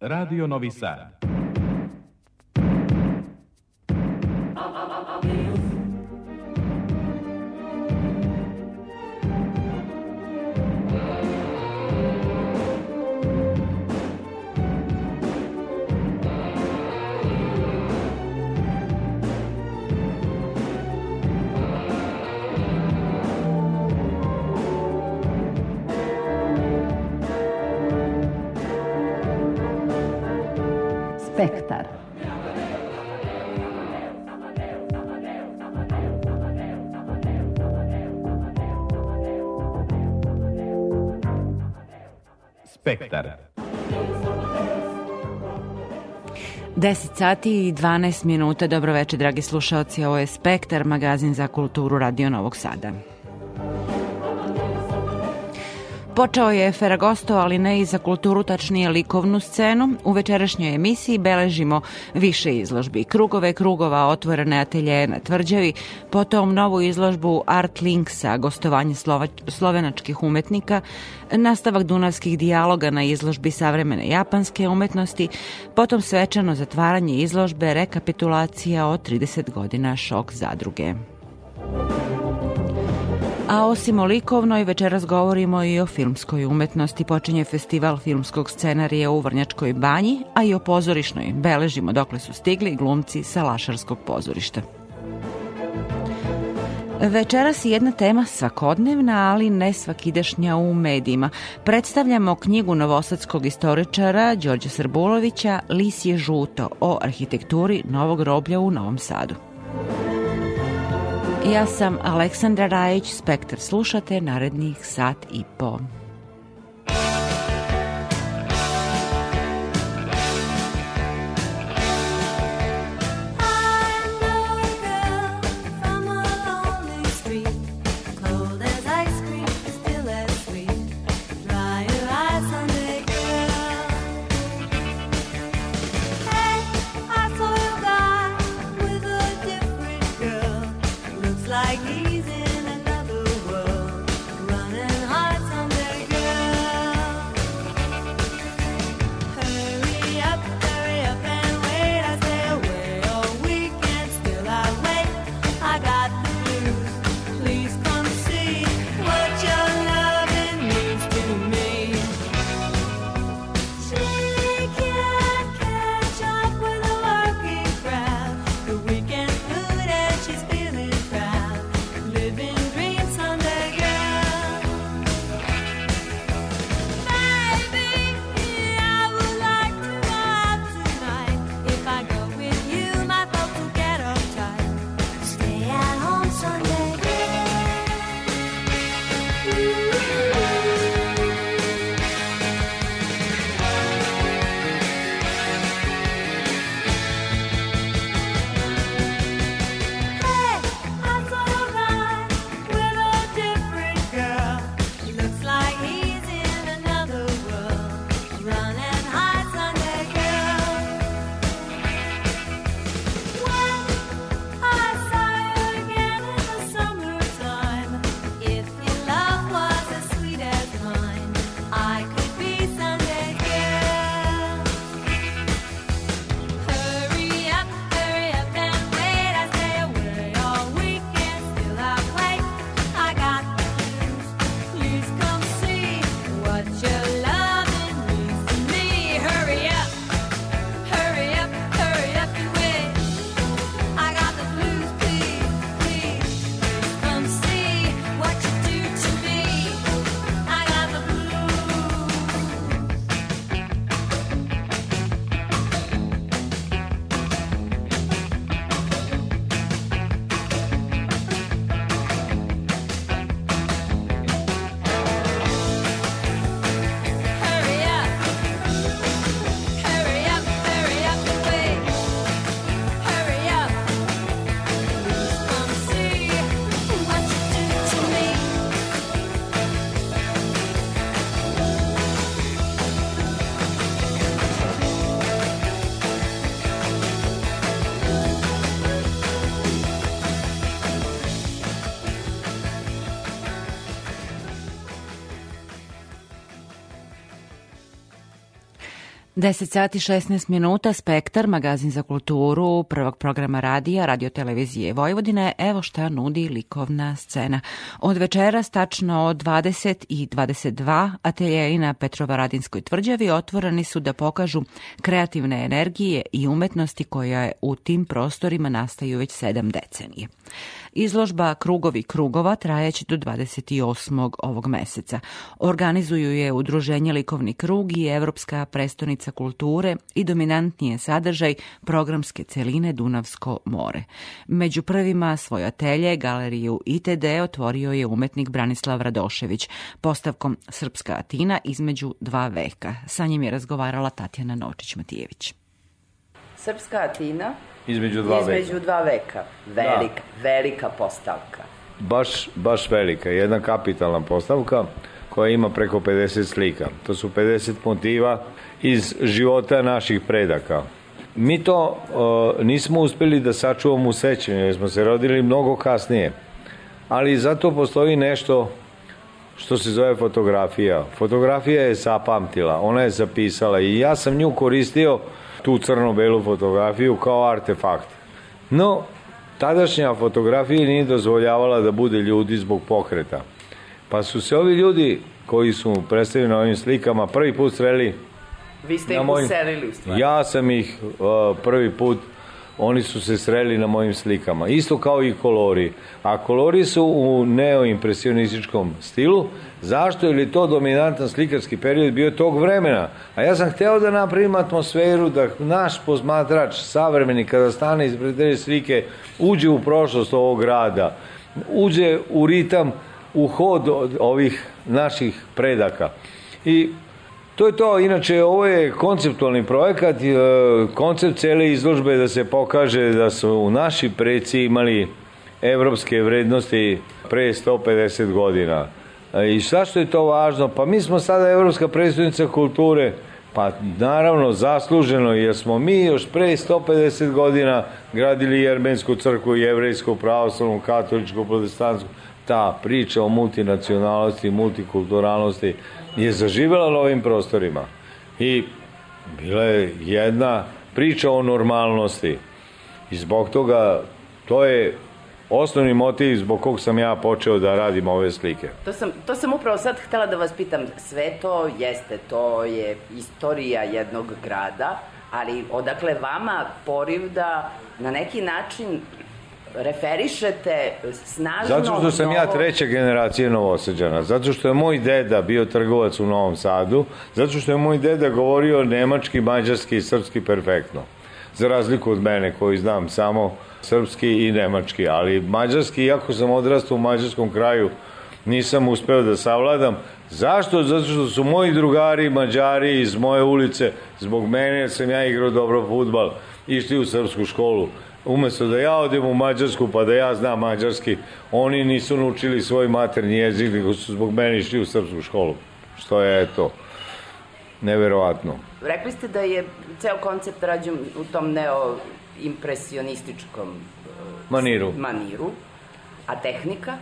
Radio Novi Sad. Spektar. Spektar. 10 sati i 12 minuta. Dobro večer, dragi slušalci. Ovo je Spektar, magazin za kulturu Radio Novog Sada. Počeo je Feragosto, ali ne i za kulturu, tačnije likovnu scenu. U večerašnjoj emisiji beležimo više izložbi. Krugove krugova, otvorene atelje na tvrđavi, potom novu izložbu Art Linksa, gostovanje slova, slovenačkih umetnika, nastavak dunavskih dijaloga na izložbi savremene japanske umetnosti, potom svečano zatvaranje izložbe, rekapitulacija o 30 godina šok zadruge. A osim o likovnoj, večeras govorimo i o filmskoj umetnosti. Počinje festival filmskog scenarija u Vrnjačkoj banji, a i o pozorišnoj. Beležimo dokle su stigli glumci sa Lašarskog pozorišta. Večeras je jedna tema svakodnevna, ali ne svakidašnja u medijima. Predstavljamo knjigu novosadskog istoričara Đorđa Srbulovića Lis je žuto o arhitekturi novog roblja u Novom Sadu. Ja sam Aleksandra Rajić, Spektar slušate narednih sat i po. 10 sati 16 minuta, Spektar, magazin za kulturu, prvog programa radija, radiotelevizije Vojvodine, evo šta nudi likovna scena. Od večera, stačno od 20 i 22, ateljeji na Petrovaradinskoj tvrđavi otvoreni su da pokažu kreativne energije i umetnosti koja u tim prostorima nastaju već sedam decenije. Izložba Krugovi krugova trajeće do 28. ovog meseca. Organizuju je Udruženje Likovni krug i Evropska prestonica kulture i dominantnije sadržaj programske celine Dunavsko more. Među prvima svoj atelje, galeriju ITD otvorio je umetnik Branislav Radošević postavkom Srpska Atina između dva veka. Sa njim je razgovarala Tatjana Nočić-Matijević. Srpska Atina Između dva veka. između dva veka. Velika, velika postavka. Baš, baš velika, jedna kapitalna postavka koja ima preko 50 slika. To su 50 motiva iz života naših predaka. Mi to uh, nismo uspeli da sačuvamo u sećanju, jer smo se rodili mnogo kasnije. Ali zato postoji nešto što se zove fotografija. Fotografija je zapamtila, ona je zapisala i ja sam nju koristio tu crno-belu fotografiju kao artefakt. No, tadašnja fotografija nije dozvoljavala da bude ljudi zbog pokreta. Pa su se ovi ljudi koji su predstavljeni na ovim slikama prvi put sreli Vi ste ih mojim- uselili u stvari. Ja sam ih uh, prvi put oni su se sreli na mojim slikama. Isto kao i kolori. A kolori su u neoimpresionističkom stilu. Zašto? Je to dominantan slikarski period bio tog vremena. A ja sam hteo da napravim atmosferu da naš posmatrač, savremeni, kada stane ispred te slike, uđe u prošlost ovog grada, uđe u ritam, u hod od ovih naših predaka. I To je to, inače ovo je konceptualni projekat, e, koncept cele izložbe je da se pokaže da su naši preci imali evropske vrednosti pre 150 godina. E, I zašto je to važno? Pa mi smo sada Evropska predstavnica kulture, pa naravno zasluženo jer smo mi još pre 150 godina gradili jermensku crkvu, jevrejsku, pravoslavnu, katoličku, protestantsku. Ta priča o multinacionalnosti, multikulturalnosti je zaživela na ovim prostorima. I bila je jedna priča o normalnosti. I zbog toga to je osnovni motiv zbog kog sam ja počeo da radim ove slike. To sam, to sam upravo sad htela da vas pitam. Sve to jeste, to je istorija jednog grada, ali odakle vama poriv da na neki način referišete snažno... Zato što sam ja treća generacija Novosađana, zato što je moj deda bio trgovac u Novom Sadu, zato što je moj deda govorio nemački, mađarski i srpski perfektno. Za razliku od mene koji znam samo srpski i nemački, ali mađarski, iako sam odrastao u mađarskom kraju, nisam uspeo da savladam. Zašto? Zato što su moji drugari, mađari iz moje ulice, zbog mene, sam ja igrao dobro futbal, išli u srpsku školu. Umesto da ja odem u Mađarsku pa da ja znam mađarski, oni nisu naučili svoj maternji jezik, nego su zbog mene išli u srpsku školu. Što je, eto, neverovatno. Rekli ste da je ceo koncept rađen u tom neoimpresionističkom Maniru. maniru. A tehnika?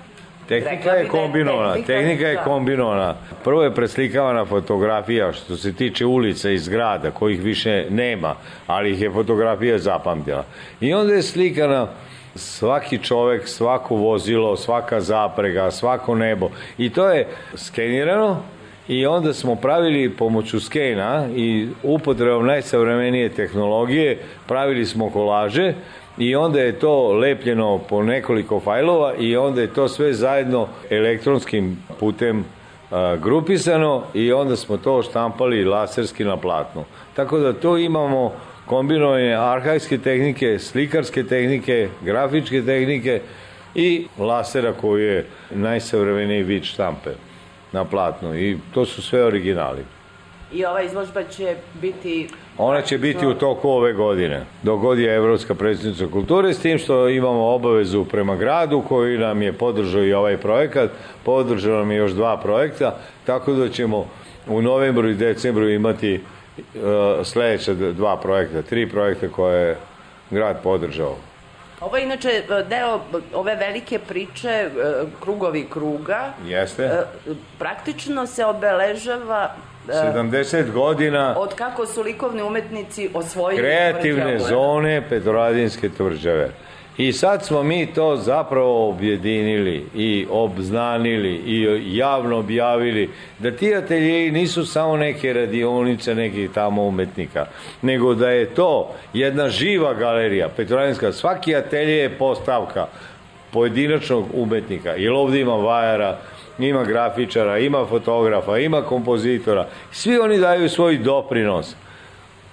Tehnika je da je kombinovana, tehnika- tehnika je kombinovana. Prvo je preslikavana fotografija što se tiče ulica i zgrada, kojih više nema, ali ih je fotografija zapamtila. I onda je slikana svaki čovek, svako vozilo, svaka zaprega, svako nebo. I to je skenirano i onda smo pravili pomoću skena i upotrebom najsavremenije tehnologije, pravili smo kolaže i onda je to lepljeno po nekoliko fajlova i onda je to sve zajedno elektronskim putem grupisano i onda smo to štampali laserski na platnu. Tako da to imamo kombinovanje arhajske tehnike, slikarske tehnike, grafičke tehnike i lasera koji je najsavremeniji vid štampe na platnu i to su sve originali. I ova izložba će biti... Ona će biti u toku ove godine, dok god je Evropska predstavnica kulture, s tim što imamo obavezu prema gradu koji nam je podržao i ovaj projekat, podržao nam je još dva projekta, tako da ćemo u novembru i decembru imati uh, sledeća dva projekta, tri projekta koje je grad podržao. Ovo je inače e, deo ove velike priče e, Krugovi kruga. Jeste? Praktično se obeležava 70 godina Od kako su likovni umetnici osvojili kreativne zone Petrovaradinske tvrđave. I sad smo mi to zapravo objedinili i obznanili i javno objavili da ti ateljeji nisu samo neke radionice nekih tamo umetnika, nego da je to jedna živa galerija Petrovaradinska. Svaki atelje je postavka pojedinačnog umetnika, jer ovde ima vajara, ima grafičara, ima fotografa, ima kompozitora. Svi oni daju svoj doprinos.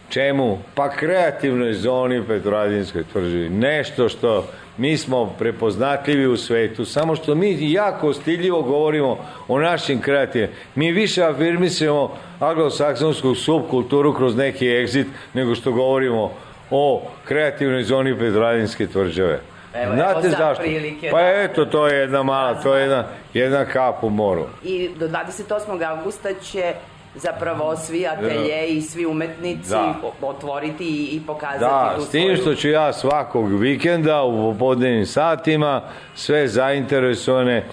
Čemu? Pa kreativnoj zoni u Petrovaradinskoj tvrđavi. Nešto što mi smo prepoznatljivi u svetu, samo što mi jako stiljivo govorimo o našim kreativima. Mi više afirmisujemo anglosaksonsku subkulturu kroz neki exit nego što govorimo o kreativnoj zoni Petrovaradinske tvrđave. Evo, Znate evo za zašto? prilike, pa da. eto, to je jedna mala, to je jedna, jedna kap u moru. I do 28. augusta će zapravo svi ateljeji i svi umetnici Da. otvoriti i, pokazati Da, tu s tim što ću ja svakog vikenda u popodnevnim satima sve zainteresovane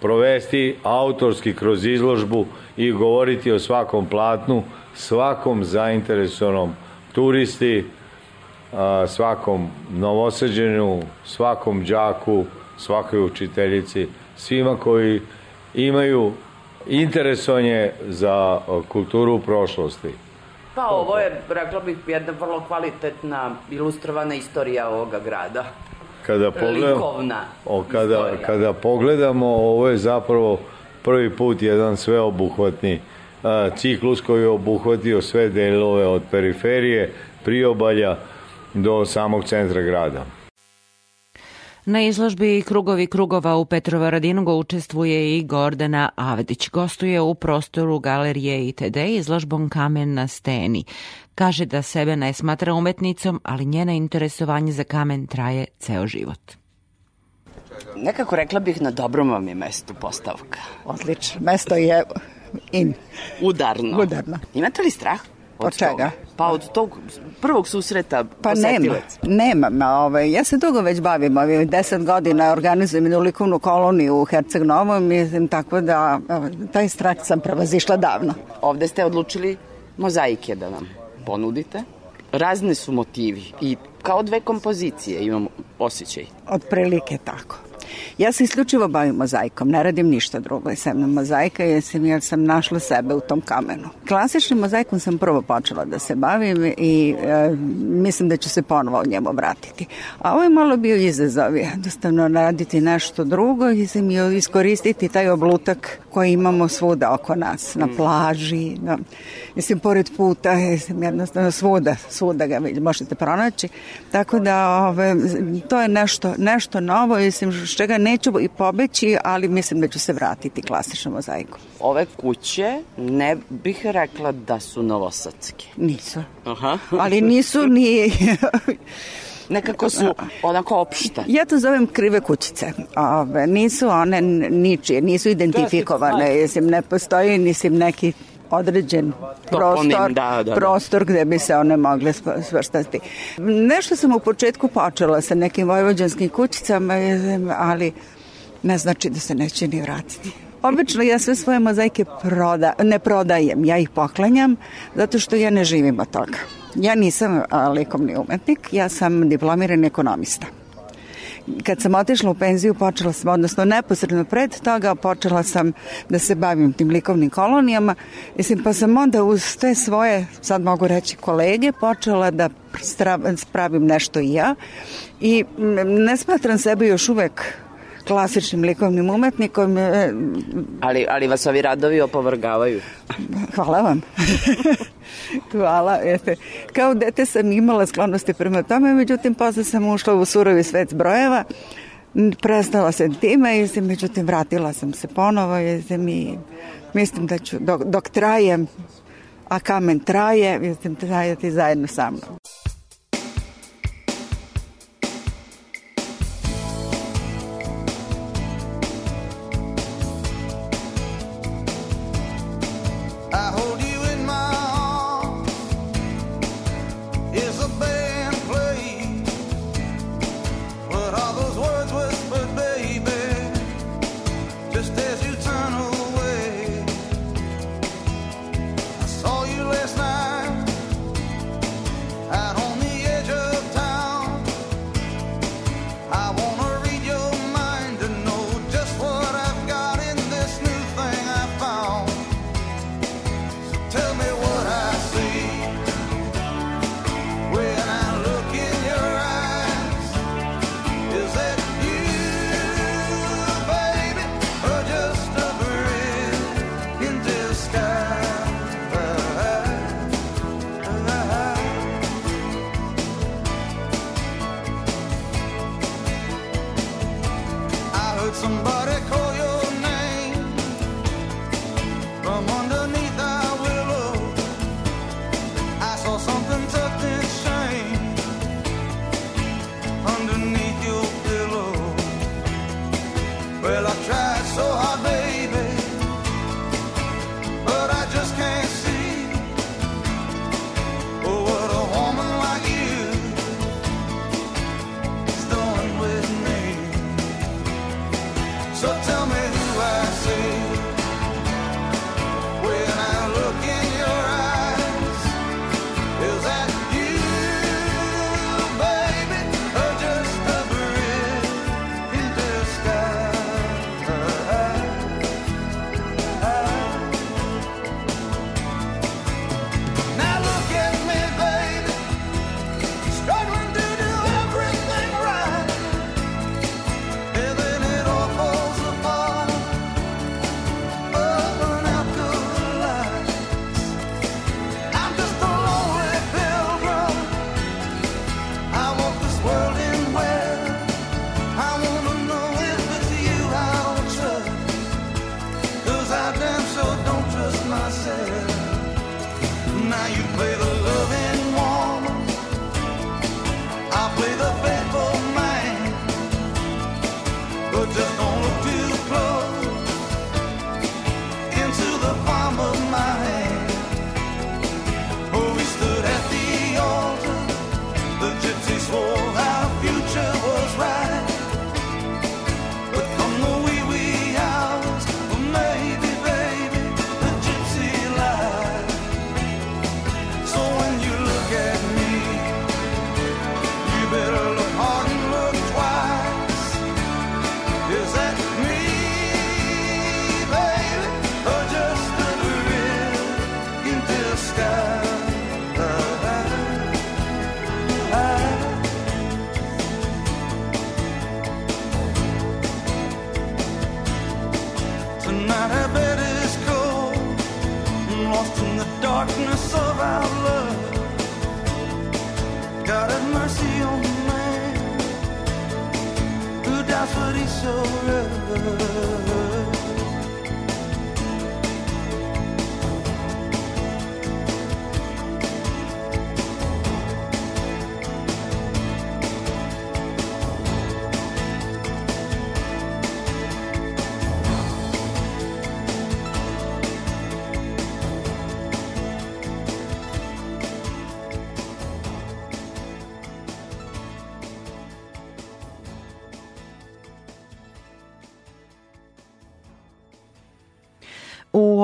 provesti autorski kroz izložbu i govoriti o svakom platnu, svakom zainteresovanom turisti, svakom novosađenu, svakom đaku, svakoj učiteljici, svima koji imaju interesovanje za kulturu prošlosti. Pa ovo je, rekla bih, jedna vrlo kvalitetna ilustrovana istorija ovoga grada. Kada pogledam, Likovna o, kada, istorija. kada pogledamo, ovo je zapravo prvi put jedan sveobuhvatni a, ciklus koji je obuhvatio sve delove od periferije, priobalja do samog centra grada. Na izložbi Krugovi krugova u Petrovaradinu učestvuje i Gordana Avdić. Gostuje u prostoru galerije ITD izložbom Kamen na steni. Kaže da sebe ne smatra umetnicom, ali njena interesovanje za kamen traje ceo život. Nekako rekla bih na dobrom vam je mestu postavka. Odlično. Mesto je in. Udarno. Udarno. Imate li strah? Od toga? čega? Pa od tog prvog susreta Pa nema, nemam. Ovaj, ja se dugo već bavim, ovih deset godina organizujem jednu likovnu koloniju u Herceg Novom, mislim, tako da evo, taj strah sam prevazišla davno. Ovde ste odlučili mozaike da nam ponudite. Razne su motivi i kao dve kompozicije imam osjećaj. Otprilike tako. Ja se isključivo bavim mozaikom, ne radim ništa drugo i sem na mozaika jer sam, jer sam našla sebe u tom kamenu. Klasičnim mozaikom sam prvo počela da se bavim i e, mislim da ću se ponovo od njemu vratiti. A ovo je malo bio izazov, jednostavno raditi nešto drugo i sam i iskoristiti taj oblutak koji imamo svuda oko nas, na plaži, na, mislim, pored puta, mislim, jednostavno svuda, svuda ga možete pronaći. Tako da ove, to je nešto, nešto novo, mislim, čega neću i pobeći, ali mislim da ću se vratiti klasičnom mozaiku. Ove kuće ne bih rekla da su novosadske. Nisu. Aha. Ali nisu ni... Nekako su onako opšte. Ja to zovem krive kućice. Ove, nisu one ničije, nisu identifikovane. Mislim, ne postoji mislim, neki određen Toponim, prostor, da, da, da. prostor gde bi se one mogle sv- svrstati. Nešto sam u početku počela sa nekim vojvođanskim kućicama, ali ne znači da se neće ni vratiti. Obično ja sve svoje mozaike proda, ne prodajem, ja ih poklanjam zato što ja ne živim od toga. Ja nisam likovni umetnik, ja sam diplomirani ekonomista kad sam otišla u penziju, počela sam, odnosno neposredno pred toga, počela sam da se bavim tim likovnim kolonijama. Mislim, pa sam onda uz te svoje, sad mogu reći, kolege, počela da stra- pravim nešto i ja. I ne smatram sebe još uvek klasičnim likovnim umetnikom. e, Ali, ali vas ovi radovi opovrgavaju. Hvala vam. Hvala. Jeste. Kao dete sam imala sklonosti prema tome, međutim, posle sam ušla u surovi svet brojeva, prestala sam time i se, međutim, vratila sam se ponovo i se mi, mislim da ću, dok, dok trajem, a kamen traje, mislim, trajati zajedno sa mnom.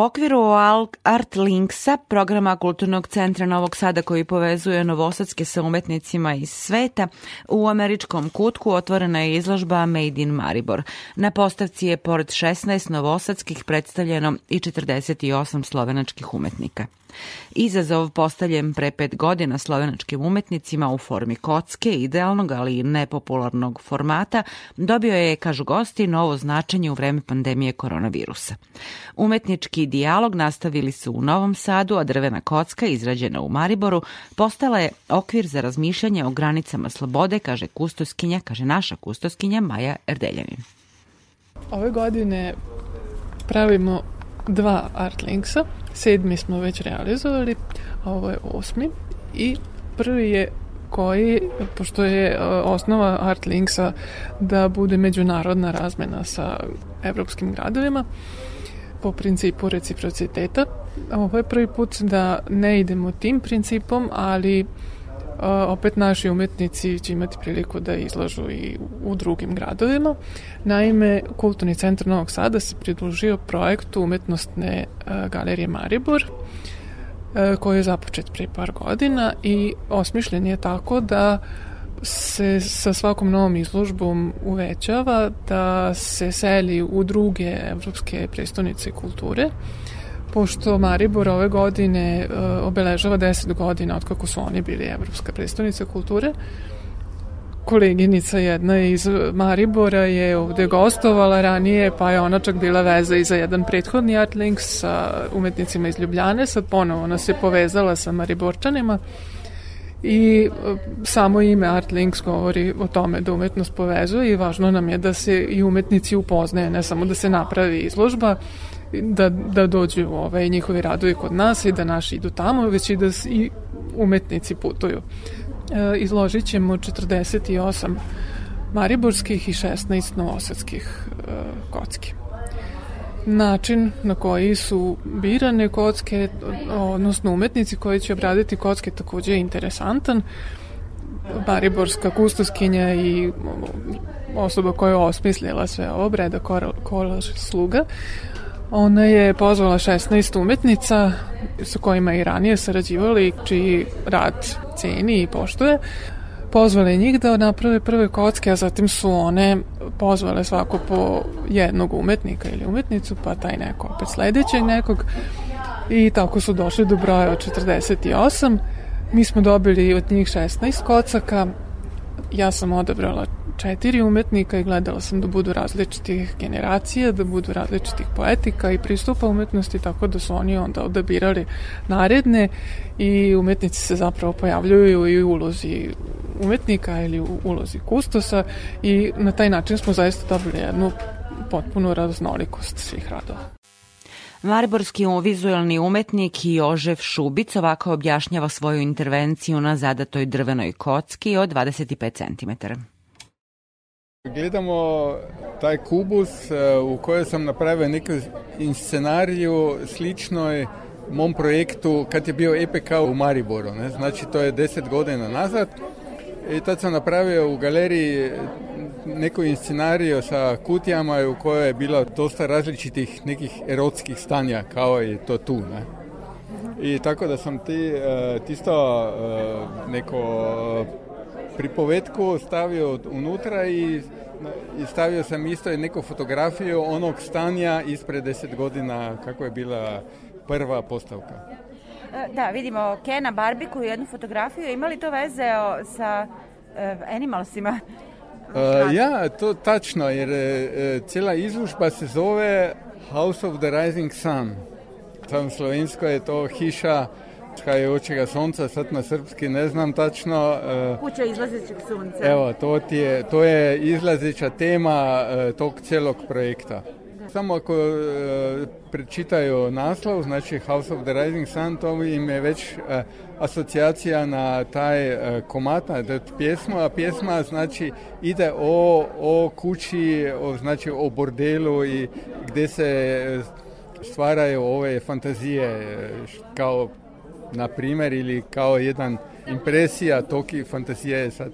U okviru Art Linksa, programa Kulturnog centra Novog Sada koji povezuje Novosadske sa umetnicima iz sveta, u američkom kutku otvorena je izložba Made in Maribor. Na postavci je pored 16 novosadskih predstavljeno i 48 slovenačkih umetnika. Izazov postavljen pre pet godina slovenačkim umetnicima u formi kocke, idealnog ali nepopularnog formata, dobio je, kažu gosti, novo značenje u vreme pandemije koronavirusa. Umetnički dijalog nastavili su u Novom Sadu, a drvena kocka, izrađena u Mariboru, postala je okvir za razmišljanje o granicama slobode, kaže kustoskinja, kaže naša kustoskinja Maja Erdeljanin. Ove godine pravimo dva art linksa. Sedmi smo već realizovali, a ovo je osmi. I prvi je koji, pošto je e, osnova art linksa da bude međunarodna razmena sa evropskim gradovima, po principu reciprociteta. Ovo je prvi put da ne idemo tim principom, ali opet naši umetnici će imati priliku da izlažu i u drugim gradovima. Naime, Kulturni centar Novog Sada se pridružio projektu umetnostne a, galerije Maribor, a, koji je započet pre par godina i osmišljen je tako da se sa svakom novom izložbom uvećava da se seli u druge evropske prestonice kulture pošto Maribor ove godine uh, obeležava 10 godina od kako su oni bili Evropska predstavnica kulture. Koleginica jedna iz Maribora je ovde gostovala ranije, pa je ona čak bila veza i za jedan prethodni Art Link sa umetnicima iz Ljubljane, sad ponovo ona se povezala sa Mariborčanima i uh, samo ime Art Links govori o tome da umetnost povezuje i važno nam je da se i umetnici upoznaje, ne samo da se napravi izložba, da, da dođu ovaj, njihovi radovi kod nas i da naši idu tamo, već i da i umetnici putuju. E, izložit ćemo 48 mariborskih i 16 novosadskih e, kocki. Način na koji su birane kocke, odnosno umetnici koji će obraditi kocke takođe je interesantan. Mariborska kustoskinja i osoba koja je osmislila sve ovo, Breda Kolaš Sluga, Ona je pozvala 16 umetnica sa kojima je ranije sarađivali, čiji rad ceni i poštuje. Pozvala je njih da naprave prve kocke, a zatim su one pozvale svako po jednog umetnika ili umetnicu, pa taj neko opet sledećeg nekog. I tako su došli do broja od 48. Mi smo dobili od njih 16 kocaka. Ja sam odabrala četiri umetnika i gledala sam da budu različitih generacija, da budu različitih poetika i pristupa umetnosti, tako da su oni onda odabirali naredne i umetnici se zapravo pojavljuju i u ulozi umetnika ili u ulozi kustosa i na taj način smo zaista dobili jednu potpunu raznolikost svih radova. Mariborski vizualni umetnik Jožef Šubic ovako objašnjava svoju intervenciju na zadatoj drvenoj kocki od 25 cm. Gledamo taj kubus e, u kojoj sam napravio neku inscenariju sličnoj mom projektu kad je bio EPK u Mariboru. Ne? Znači to je deset godina nazad i tad sam napravio u galeriji neku inscenariju sa kutijama u kojoj je bilo dosta različitih nekih erotskih stanja kao i to tu. Ne? I tako da sam ti, e, tisto e, neko pripovetku stavio unutra i, i stavio sam isto i neku fotografiju onog stanja ispred deset godina kako je bila prva postavka. E, Da, vidimo Kena Barbiku i jednu fotografiju. Ima li to veze sa e, Animalsima? Uh, ja, to tačno, jer e, cijela izložba se zove House of the Rising Sun. Tam slovensko je to hiša skajajočega sonca, sad na srpski ne znam tačno. e, Kuća izlazećeg sunca. Evo, to, ti je, to je izlazeća tema e, tog cijelog projekta. Samo ako e, prečitaju naslov, znači House of the Rising Sun, to im je već e, asocijacija na taj e, komad, na tu pjesmu, a pjesma znači ide o, o kući, o, znači o bordelu i gdje se stvaraju ove fantazije kao na primjer ili kao jedan impresija toki fantazije je sad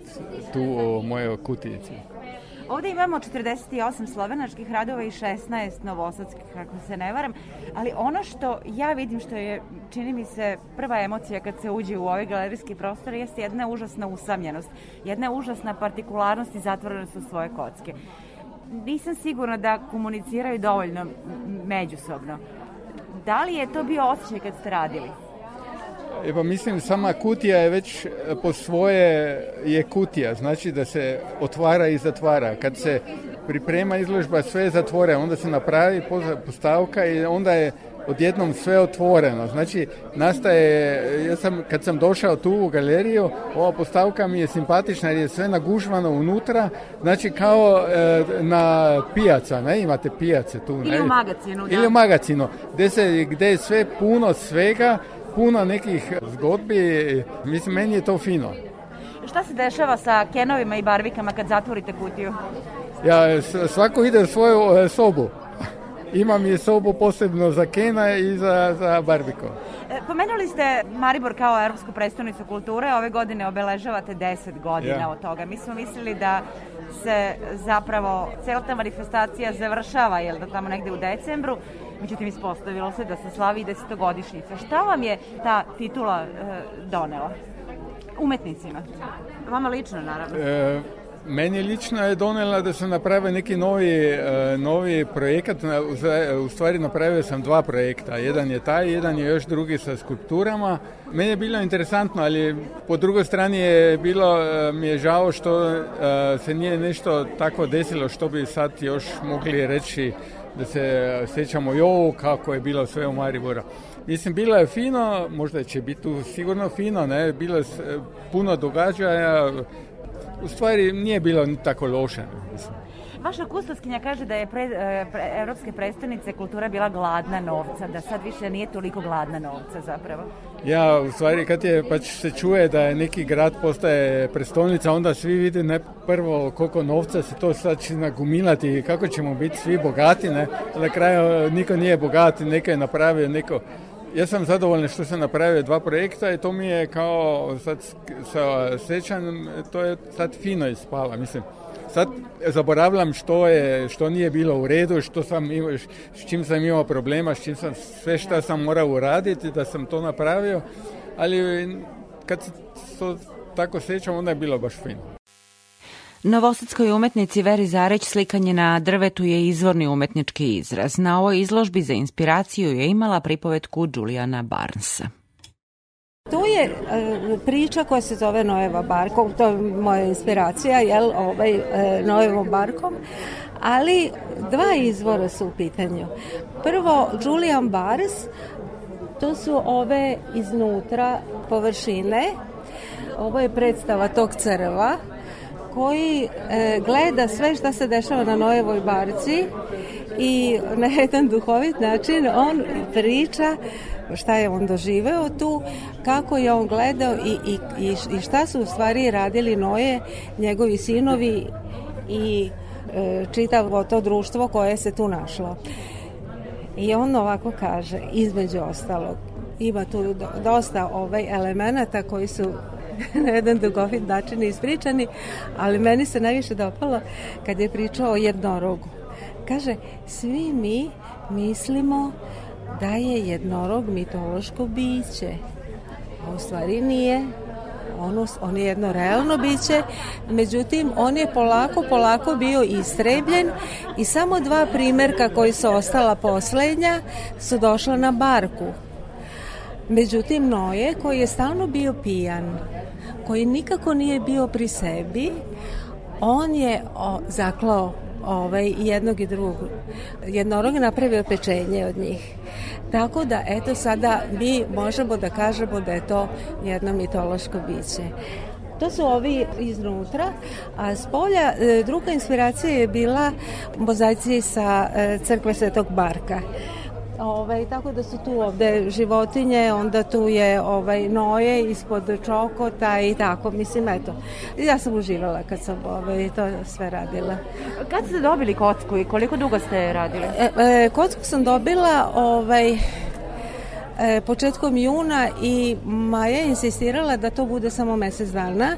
tu o mojoj kutijici. Ovde imamo 48 slovenačkih radova i 16 novosadskih, ako se ne varam, ali ono što ja vidim što je, čini mi se, prva emocija kad se uđe u ovaj galerijski prostor jeste jedna užasna usamljenost, jedna užasna partikularnost i zatvorenost u svoje kocke. Nisam sigurna da komuniciraju dovoljno međusobno. Da li je to bio osjećaj kad ste radili? E pa mislim, sama kutija je već e, po svoje je kutija, znači da se otvara i zatvara. Kad se priprema izložba, sve je zatvore, onda se napravi postavka i onda je odjednom sve otvoreno. Znači, nastaje, ja sam, kad sam došao tu u galeriju, ova postavka mi je simpatična jer je sve nagužvano unutra, znači kao e, na pijaca, ne imate pijace tu. Ili ne? u magazinu, da. Ili u magazinu, gdje, se, gdje je sve puno svega, puno nekih zgodbi, mislim, meni je to fino. Šta se dešava sa kenovima i barvikama kad zatvorite kutiju? Ja, svako ide u svoju e, sobu. Imam je sobu posebno za Kena i za, za Barbiko. E, Pomenuli ste Maribor kao Europsku predstavnicu kulture, ove godine obeležavate 10 godina Ja. od toga. Mi smo mislili da se zapravo cela ta manifestacija završava, jel da tamo negde u decembru, međutim ispostavilo se da se slavi 10-godišnjica. Šta vam je ta titula e, donela? Umetnicima. Vama lično, naravno. E, meni lično je donela da sam napravio neki novi, e, novi projekat, u stvari napravio sam dva projekta, jedan je taj, jedan je još drugi sa skulpturama. Meni je bilo interesantno, ali po drugoj strani je bilo, e, mi je žao što se nije nešto tako desilo što bi sad još mogli reći da se sjećamo jo kako je bilo sve u Mariboru. Mislim, bilo je fino, možda će biti tu sigurno fino, ne, bilo je s- puno događaja, u stvari nije bilo ni tako loše. Mislim. Vaša kustoskinja kaže da je pre, e, pre, Evropske predstavnice kultura bila gladna novca, da sad više nije toliko gladna novca zapravo. Ja, u stvari, kad je pač se čuje da je neki grad postaje prestolnica, onda svi vide ne prvo koliko novca se to sad će nagumilati i kako ćemo biti svi bogati, ne? Na kraju niko nije bogat, neko je napravio, neko... Ja sam zadovoljan što sam napravio dva projekta i to mi je kao sad sa sjećanjem, to je sad fino ispala, mislim. Sad zaboravljam što je, što nije bilo u redu, što sam imao, s čim sam imao problema, s čim sam, sve što sam morao uraditi da sam to napravio, ali kad se to tako sjećam, onda je bilo baš fino. Novosadskoj umetnici Veri Zareć slikanje na drvetu je izvorni umetnički izraz. Na ovoj izložbi za inspiraciju je imala pripovetku Juliana Barnesa. To je e, priča koja se zove Noeva Barkom, to je moja inspiracija, jel, ovaj, e, Noevom Barkom, ali dva izvora su u pitanju. Prvo, Julian Bars, to su ove iznutra površine, ovo je predstava tog crva, koji e, gleda sve šta se dešava na Noevoj barci i na jedan duhovit način on priča šta je on doživeo tu, kako je on gledao i, i, i šta su u stvari radili Noje, njegovi sinovi i e, čitavo to društvo koje se tu našlo. I on ovako kaže, između ostalog, ima tu dosta ovaj elemenata koji su na jedan dugovit način ispričani, ali meni se najviše dopalo kad je pričao o jednorogu. Kaže, svi mi mislimo da je jednorog mitološko biće. U stvari nije. On, on je jedno realno biće, međutim on je polako, polako bio istrebljen i samo dva primerka koji su ostala poslednja su došla na barku. Međutim, Noje, koji je stalno bio pijan, koji nikako nije bio pri sebi, on je o, zaklao ovaj, jednog i drugog. Jednorog je napravio pečenje od njih. Tako da, eto, sada mi možemo da kažemo da je to jedno mitološko biće. To su ovi iznutra, a s polja e, druga inspiracija je bila mozaici sa e, crkve Svetog Barka. Ovaj, tako da su tu ovde životinje, onda tu je ovaj, noje ispod čokota i tako, mislim, eto. Ja sam uživala kad sam ovaj, to sve radila. Kad ste dobili kocku i koliko dugo ste radili? E, e, kocku sam dobila ovaj, početkom juna i Maja je insistirala da to bude samo mesec dana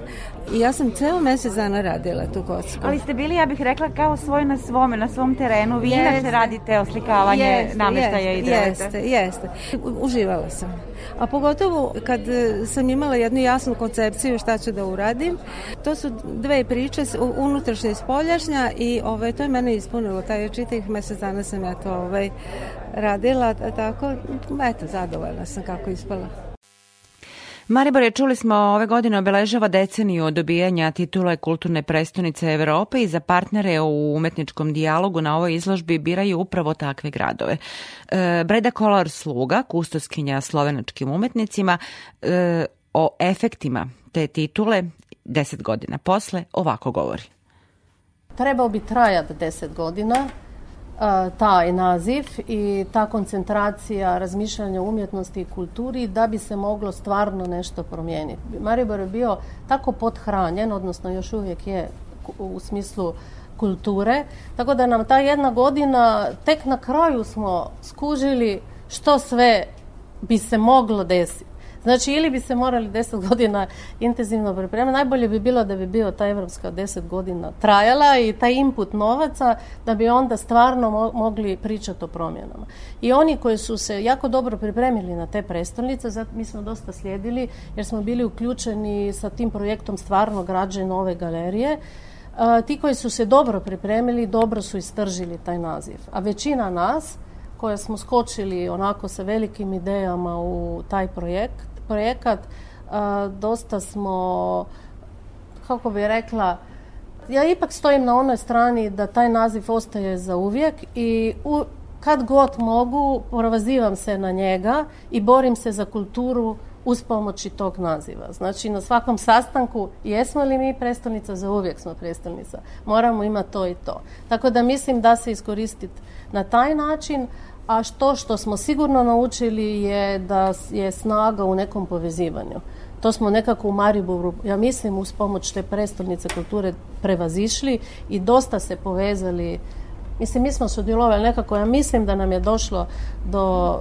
i ja sam ceo mesec dana radila tu kocku. Ali ste bili, ja bih rekla, kao svoj na svome, na svom terenu. Vi jeste. inače radite oslikavanje jeste, nameštaja jeste, i drveta. Jeste, jeste. Uživala sam. A pogotovo kad e, sam imala jednu jasnu koncepciju šta ću da uradim, to su dve priče, unutrašnja i spoljašnja i ovaj, to je mene ispunilo. Taj čitavih mesec dana sam ja to ovaj, radila, tako, eto, zadovoljna sam kako ispala. Maribor je, čuli smo, ove godine obeležava deceniju od dobijanja titule kulturne prestonice Evrope i za partnere u umetničkom dijalogu na ovoj izložbi biraju upravo takve gradove. E, Breda Kolar Sluga, kustoskinja slovenačkim umetnicima, e, o efektima te titule deset godina posle ovako govori. Trebao bi trajati deset godina, taj naziv i ta koncentracija razmišljanja umjetnosti i kulturi da bi se moglo stvarno nešto promijeniti. Maribor je bio tako pothranjen, odnosno još uvijek je u smislu kulture, tako da nam ta jedna godina, tek na kraju smo skužili što sve bi se moglo desiti. Znači, ili bi se morali deset godina intenzivno pripremati, najbolje bi bilo da bi bio ta evropska deset godina trajala i taj input novaca, da bi onda stvarno mo mogli pričati o promjenama. I oni koji su se jako dobro pripremili na te prestolnice, zato mi smo dosta slijedili, jer smo bili uključeni sa tim projektom stvarno građe nove galerije, a, ti koji su se dobro pripremili, dobro su istržili taj naziv. A većina nas, koje smo skočili onako sa velikim idejama u taj projekt, projekat, dosta smo, kako bi rekla, ja ipak stojim na onoj strani da taj naziv ostaje za uvijek i u, kad god mogu, provazivam se na njega i borim se za kulturu uz pomoći tog naziva. Znači, na svakom sastanku jesmo li mi prestolnica, za uvijek smo prestolnica. Moramo imati to i to. Tako da mislim da se iskoristiti na taj način, a što što smo sigurno naučili je da je snaga u nekom povezivanju. To smo nekako u Mariboru, ja mislim, uz pomoć te prestolnice kulture prevazišli i dosta se povezali Mislim, mi smo sudjelovali nekako, ja mislim da nam je došlo do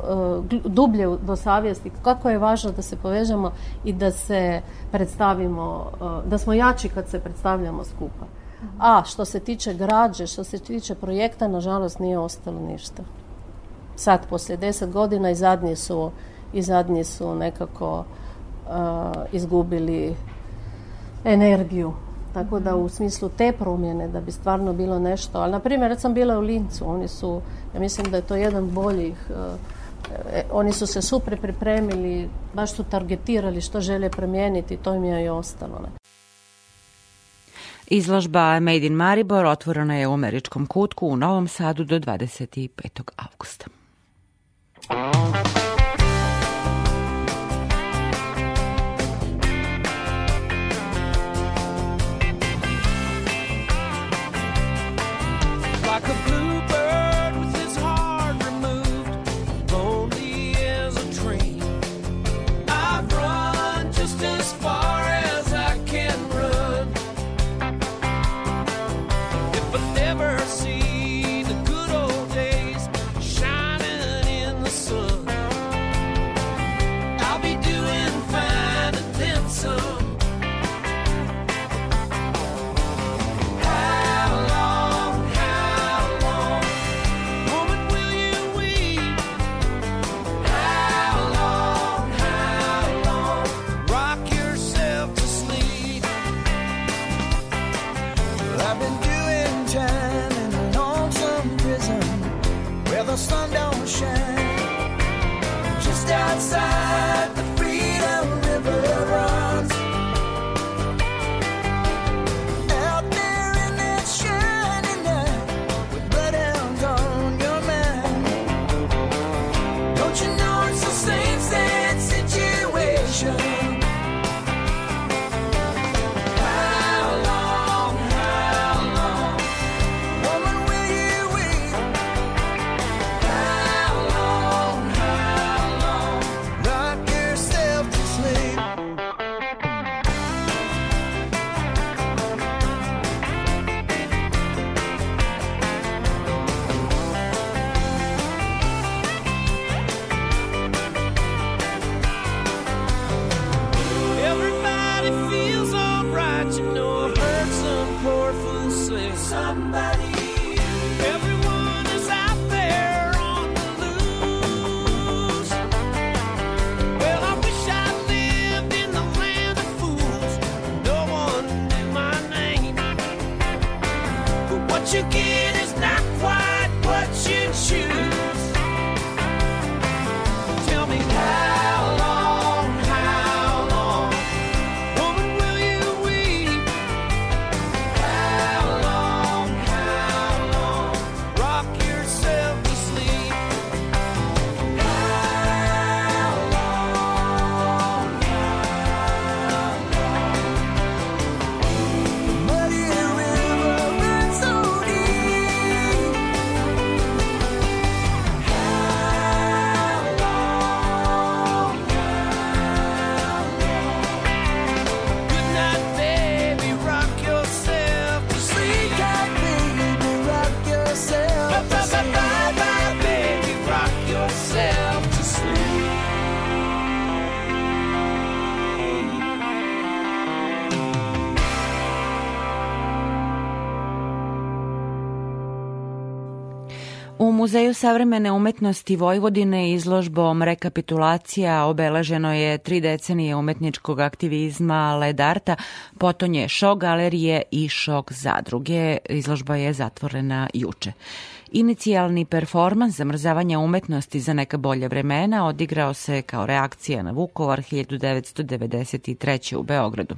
uh, dublje do savjesti kako je važno da se povežemo i da se predstavimo, uh, da smo jači kad se predstavljamo skupa. A što se tiče građe, što se tiče projekta, nažalost nije ostalo ništa sad poslije deset godina i zadnji su, i zadnji su nekako uh, izgubili energiju. Tako da u smislu te promjene da bi stvarno bilo nešto, ali na primjer sam bila u Lincu, oni su, ja mislim da je to jedan boljih, uh, e, oni su se super pripremili, baš su targetirali što žele promijeniti, to im je i ostalo. Ne? Izložba Made in Maribor otvorena je u američkom kutku u Novom Sadu do 25. augusta. Música Muzeju savremene umetnosti Vojvodine izložbom rekapitulacija obeleženo je tri decenije umetničkog aktivizma Led Arta, potonje šok galerije i šok zadruge. Izložba je zatvorena juče. Inicijalni performans zamrzavanja umetnosti za neka bolja vremena odigrao se kao reakcija na Vukovar 1993. u Beogradu.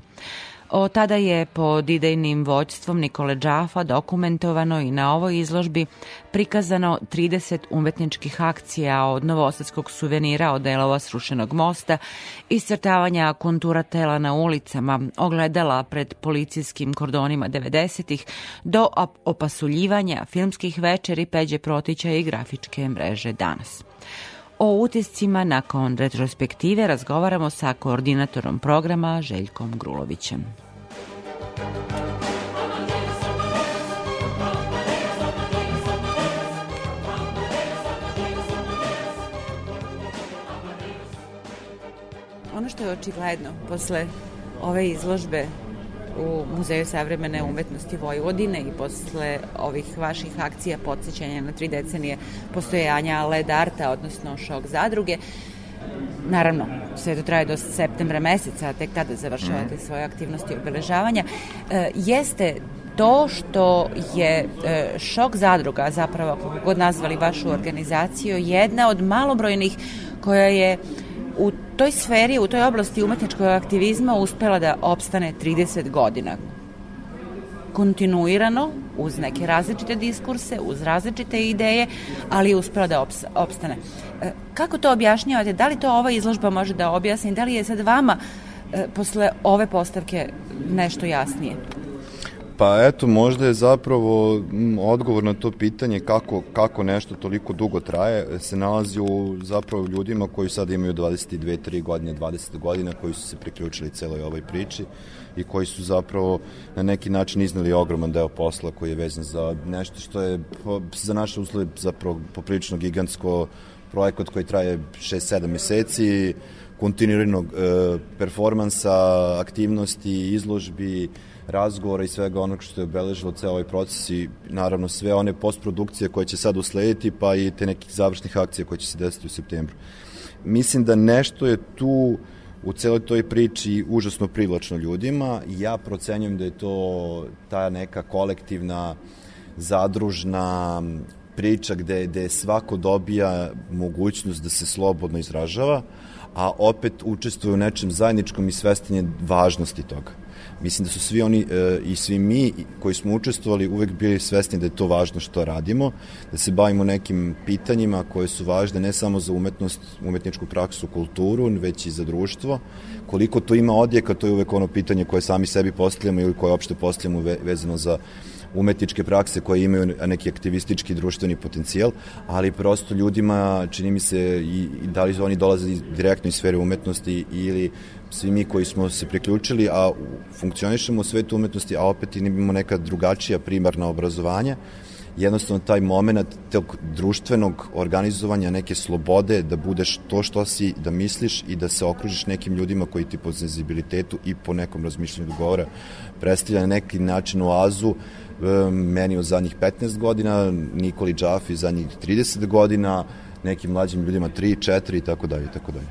O tada je pod idejnim vođstvom Nikole Džafa dokumentovano i na ovoj izložbi prikazano 30 umetničkih akcija od novosadskog suvenira od delova srušenog mosta, iscrtavanja kontura tela na ulicama, ogledala pred policijskim kordonima 90-ih, do opasuljivanja filmskih večeri Peđe Protića i grafičke mreže danas. O utiscima nakon retrospektive razgovaramo sa koordinatorom programa Željkom Grulovićem. Ono što je očigledno posle ove izložbe u Muzeju savremene umetnosti Vojvodine i posle ovih vaših akcija podsjećanja na tri decenije postojanja LED Arta, odnosno šok zadruge, naravno, sve to traje do septembra meseca, a tek tada završavate svoje aktivnosti obeležavanja, e, jeste to što je e, šok zadruga, zapravo kako god nazvali vašu organizaciju, jedna od malobrojnih koja je u toj sferi, u toj oblasti umetničkog aktivizma uspela da opstane 30 godina kontinuirano, uz neke različite diskurse, uz različite ideje, ali je uspela da opstane. E, kako to objašnjavate? Da li to ova izložba može da objasni? Da li je sad vama e, posle ove postavke nešto jasnije? Pa eto, možda je zapravo odgovor na to pitanje kako, kako nešto toliko dugo traje se nalazi u zapravo ljudima koji sad imaju 22, 3 godine, 20 godina koji su se priključili celoj ovoj priči i koji su zapravo na neki način iznali ogroman deo posla koji je vezan za nešto što je za naše uslove zapravo poprilično gigantsko projekat koji traje 6-7 meseci, kontinuiranog e, performansa, aktivnosti, izložbi, razgovora i svega onog što je obeležilo ceo ovaj proces i naravno sve one postprodukcije koje će sad uslediti pa i te nekih završnih akcija koje će se desiti u septembru. Mislim da nešto je tu u celoj toj priči užasno privlačno ljudima i ja procenjujem da je to ta neka kolektivna zadružna priča gde, gde svako dobija mogućnost da se slobodno izražava, a opet učestvuje u nečem zajedničkom i svestan važnosti toga. Mislim da su svi oni e, i svi mi koji smo učestvovali uvek bili svesni da je to važno što radimo, da se bavimo nekim pitanjima koje su važne ne samo za umetnost, umetničku praksu, kulturu, već i za društvo. Koliko to ima odjeka, to je uvek ono pitanje koje sami sebi postavljamo ili koje opšte postavljamo vezano za umetničke prakse koje imaju neki aktivistički društveni potencijal, ali prosto ljudima čini mi se i, i da li oni dolaze direktno iz sfere umetnosti ili svi mi koji smo se priključili, a funkcionišemo u svetu umetnosti, a opet imamo neka drugačija primarna obrazovanja, jednostavno taj moment tog društvenog organizovanja, neke slobode, da budeš to što si, da misliš i da se okružiš nekim ljudima koji ti po senzibilitetu i po nekom razmišljanju govora predstavlja na neki način oazu meni u zadnjih 15 godina, Nikoli Džafi zadnjih 30 godina, nekim mlađim ljudima 3, 4 i tako dalje i tako dalje.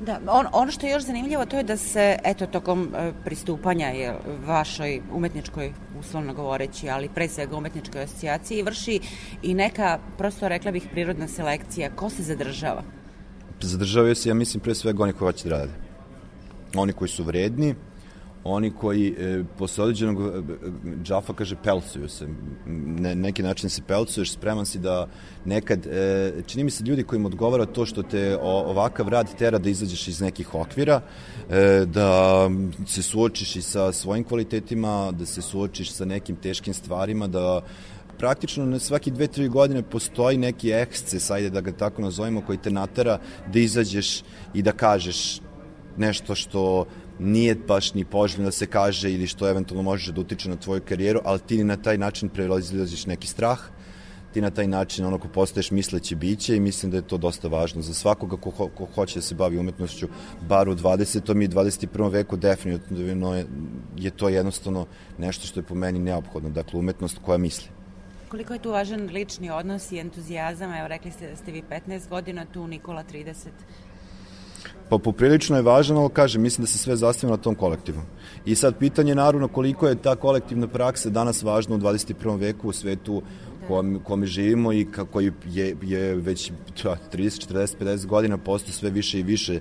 Da, on, ono što je još zanimljivo to je da se, eto, tokom e, pristupanja je vašoj umetničkoj, uslovno govoreći, ali pre svega umetničkoj asocijaciji, vrši i neka, prosto rekla bih, prirodna selekcija. Ko se zadržava? Zadržavaju se, ja mislim, pre svega oni koji hoće da rade. Oni koji su vredni, oni koji e, posle određenog e, džafa kaže pelcuju se, ne, neki način se pelcuješ, spreman si da nekad, e, čini mi se ljudi kojim odgovara to što te o, ovakav rad tera da izađeš iz nekih okvira, e, da se suočiš i sa svojim kvalitetima, da se suočiš sa nekim teškim stvarima, da praktično na svaki dve, tri godine postoji neki eksces, ajde da ga tako nazovemo, koji te natera da izađeš i da kažeš nešto što nije baš ni poželjno da se kaže ili što eventualno može da utiče na tvoju karijeru, ali ti na taj način prelazilaziš neki strah, ti na taj način ono ko postaješ misleći biće i mislim da je to dosta važno za svakoga ko, ko, ko hoće da se bavi umetnošću, bar u 20. i 21. veku definitivno je, je to jednostavno nešto što je po meni neophodno, dakle umetnost koja misli. Koliko je tu važan lični odnos i entuzijazam? Evo, rekli ste da ste vi 15 godina, tu Nikola 30. Pa poprilično je važan, ali kažem, mislim da se sve zasniva na tom kolektivu. I sad pitanje je naravno koliko je ta kolektivna praksa danas važna u 21. veku u svetu kom, kome živimo i kako je, je već 30, 40, 50 godina posto sve više i više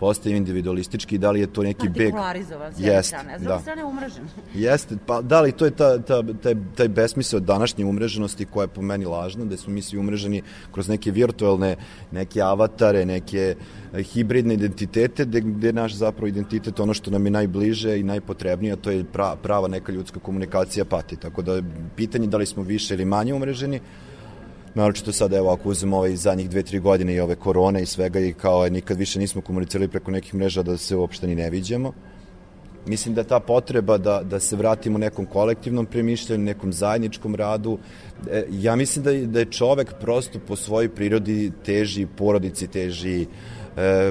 postaje individualistički, da li je to neki beg... Partikularizovan s jedne strane, a s da. druge strane umrežen. Jeste, pa da li to je ta, ta, taj, taj besmisao današnje umreženosti koja je po meni lažna, da smo mi svi umreženi kroz neke virtualne, neke avatare, neke eh, hibridne identitete, gde, gde je naš zapravo identitet ono što nam je najbliže i najpotrebnije, a to je pra, prava neka ljudska komunikacija pati. Tako da pitanje da li smo više ili manje umreženi, naročito sad evo ako uzmemo ovaj zadnjih dve, tri godine i ove korone i svega i kao je, nikad više nismo komunicirali preko nekih mreža da se uopšte ni ne viđamo. Mislim da ta potreba da, da se vratimo nekom kolektivnom premišljanju, nekom zajedničkom radu, e, ja mislim da, da je čovek prosto po svojoj prirodi teži porodici, teži e,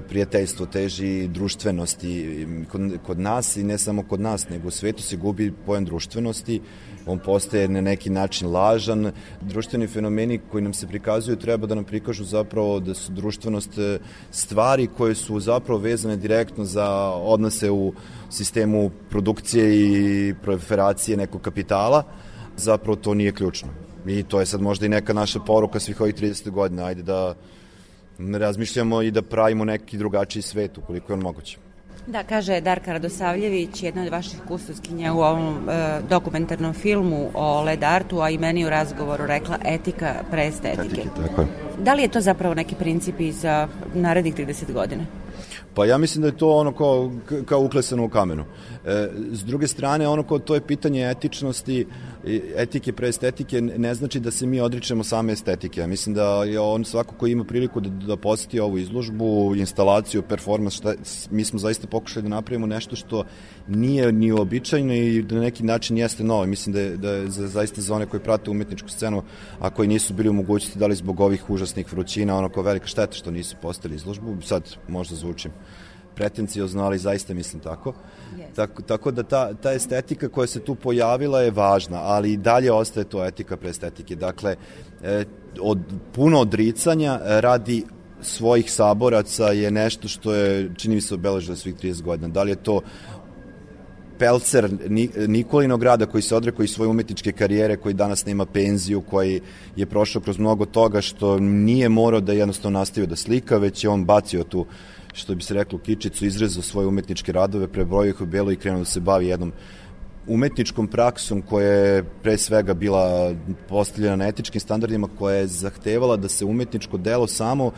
prijateljstvo, teži društvenosti kod, kod nas i ne samo kod nas, nego u svetu se gubi pojam društvenosti, on postaje na neki način lažan. Društveni fenomeni koji nam se prikazuju treba da nam prikažu zapravo da su društvenost e, stvari koje su zapravo vezane direktno za odnose u sistemu produkcije i proliferacije nekog kapitala, zapravo to nije ključno. I to je sad možda i neka naša poruka svih ovih 30 godina. Ajde da razmišljamo i da pravimo neki drugačiji svet ukoliko je on moguće. Da, kaže Darka Radosavljević, jedna od vaših kustoskinja u ovom e, dokumentarnom filmu o Led Artu, a i meni u razgovoru rekla etika pre estetike. Etike, tako je. Da li je to zapravo neki princip i za narednih 30 godina? Pa ja mislim da je to ono kao, kao uklesano u kamenu. E, s druge strane, ono kao to je pitanje etičnosti, etike pre estetike, ne znači da se mi odričemo same estetike. Ja mislim da je on svako ko ima priliku da, da poseti ovu izložbu, instalaciju, performans, šta, mi smo zaista pokušali da napravimo nešto što nije ni uobičajno i da na neki način jeste novo. Mislim da je, da je za, zaista za one koji prate umetničku scenu, a koji nisu bili u mogućnosti da li zbog ovih užasnih vrućina, ono kao velika šteta što nisu postali izložbu, sad možda zvučim pretenciozno, ali zaista mislim tako. Yes. Tako, tako da ta, ta estetika koja se tu pojavila je važna, ali i dalje ostaje to etika pre estetike. Dakle, e, od, puno odricanja radi svojih saboraca je nešto što je, čini mi se, obeležilo svih 30 godina. Da li je to Pelcer Ni- Nikolinog grada koji se odrekao i svoje umetničke karijere, koji danas nema penziju, koji je prošao kroz mnogo toga što nije morao da jednostavno nastavio da slika, već je on bacio tu što bi se reklo kičicu, izrezao svoje umetničke radove, prebrojio ih u belo i krenuo da se bavi jednom umetničkom praksom koja je pre svega bila postavljena na etičkim standardima, koja je zahtevala da se umetničko delo samo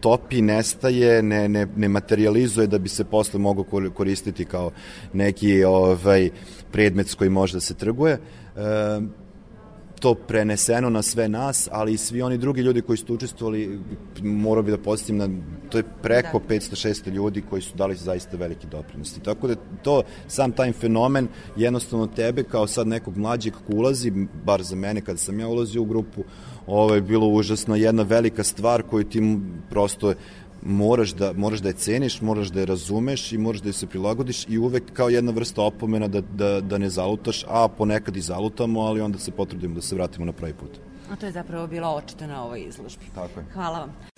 topi, nestaje, ne, ne, ne materializuje da bi se posle mogao kor- koristiti kao neki ovaj predmet s kojim može da se trguje. E, to preneseno na sve nas, ali i svi oni drugi ljudi koji su učestvovali, morao bi da podsjetim na, to je preko da. 500-600 ljudi koji su dali zaista veliki doprinosti. Tako da to, sam taj fenomen, jednostavno tebe kao sad nekog mlađeg ko ulazi, bar za mene kada sam ja ulazio u grupu, ovo je bilo užasno jedna velika stvar koju ti prosto moraš da, moraš da je ceniš, moraš da je razumeš i moraš da je se prilagodiš i uvek kao jedna vrsta opomena da, da, da ne zalutaš, a ponekad i zalutamo, ali onda se potrudimo da se vratimo na pravi put. A to je zapravo bilo očito na ovoj izložbi. Tako je. Hvala vam.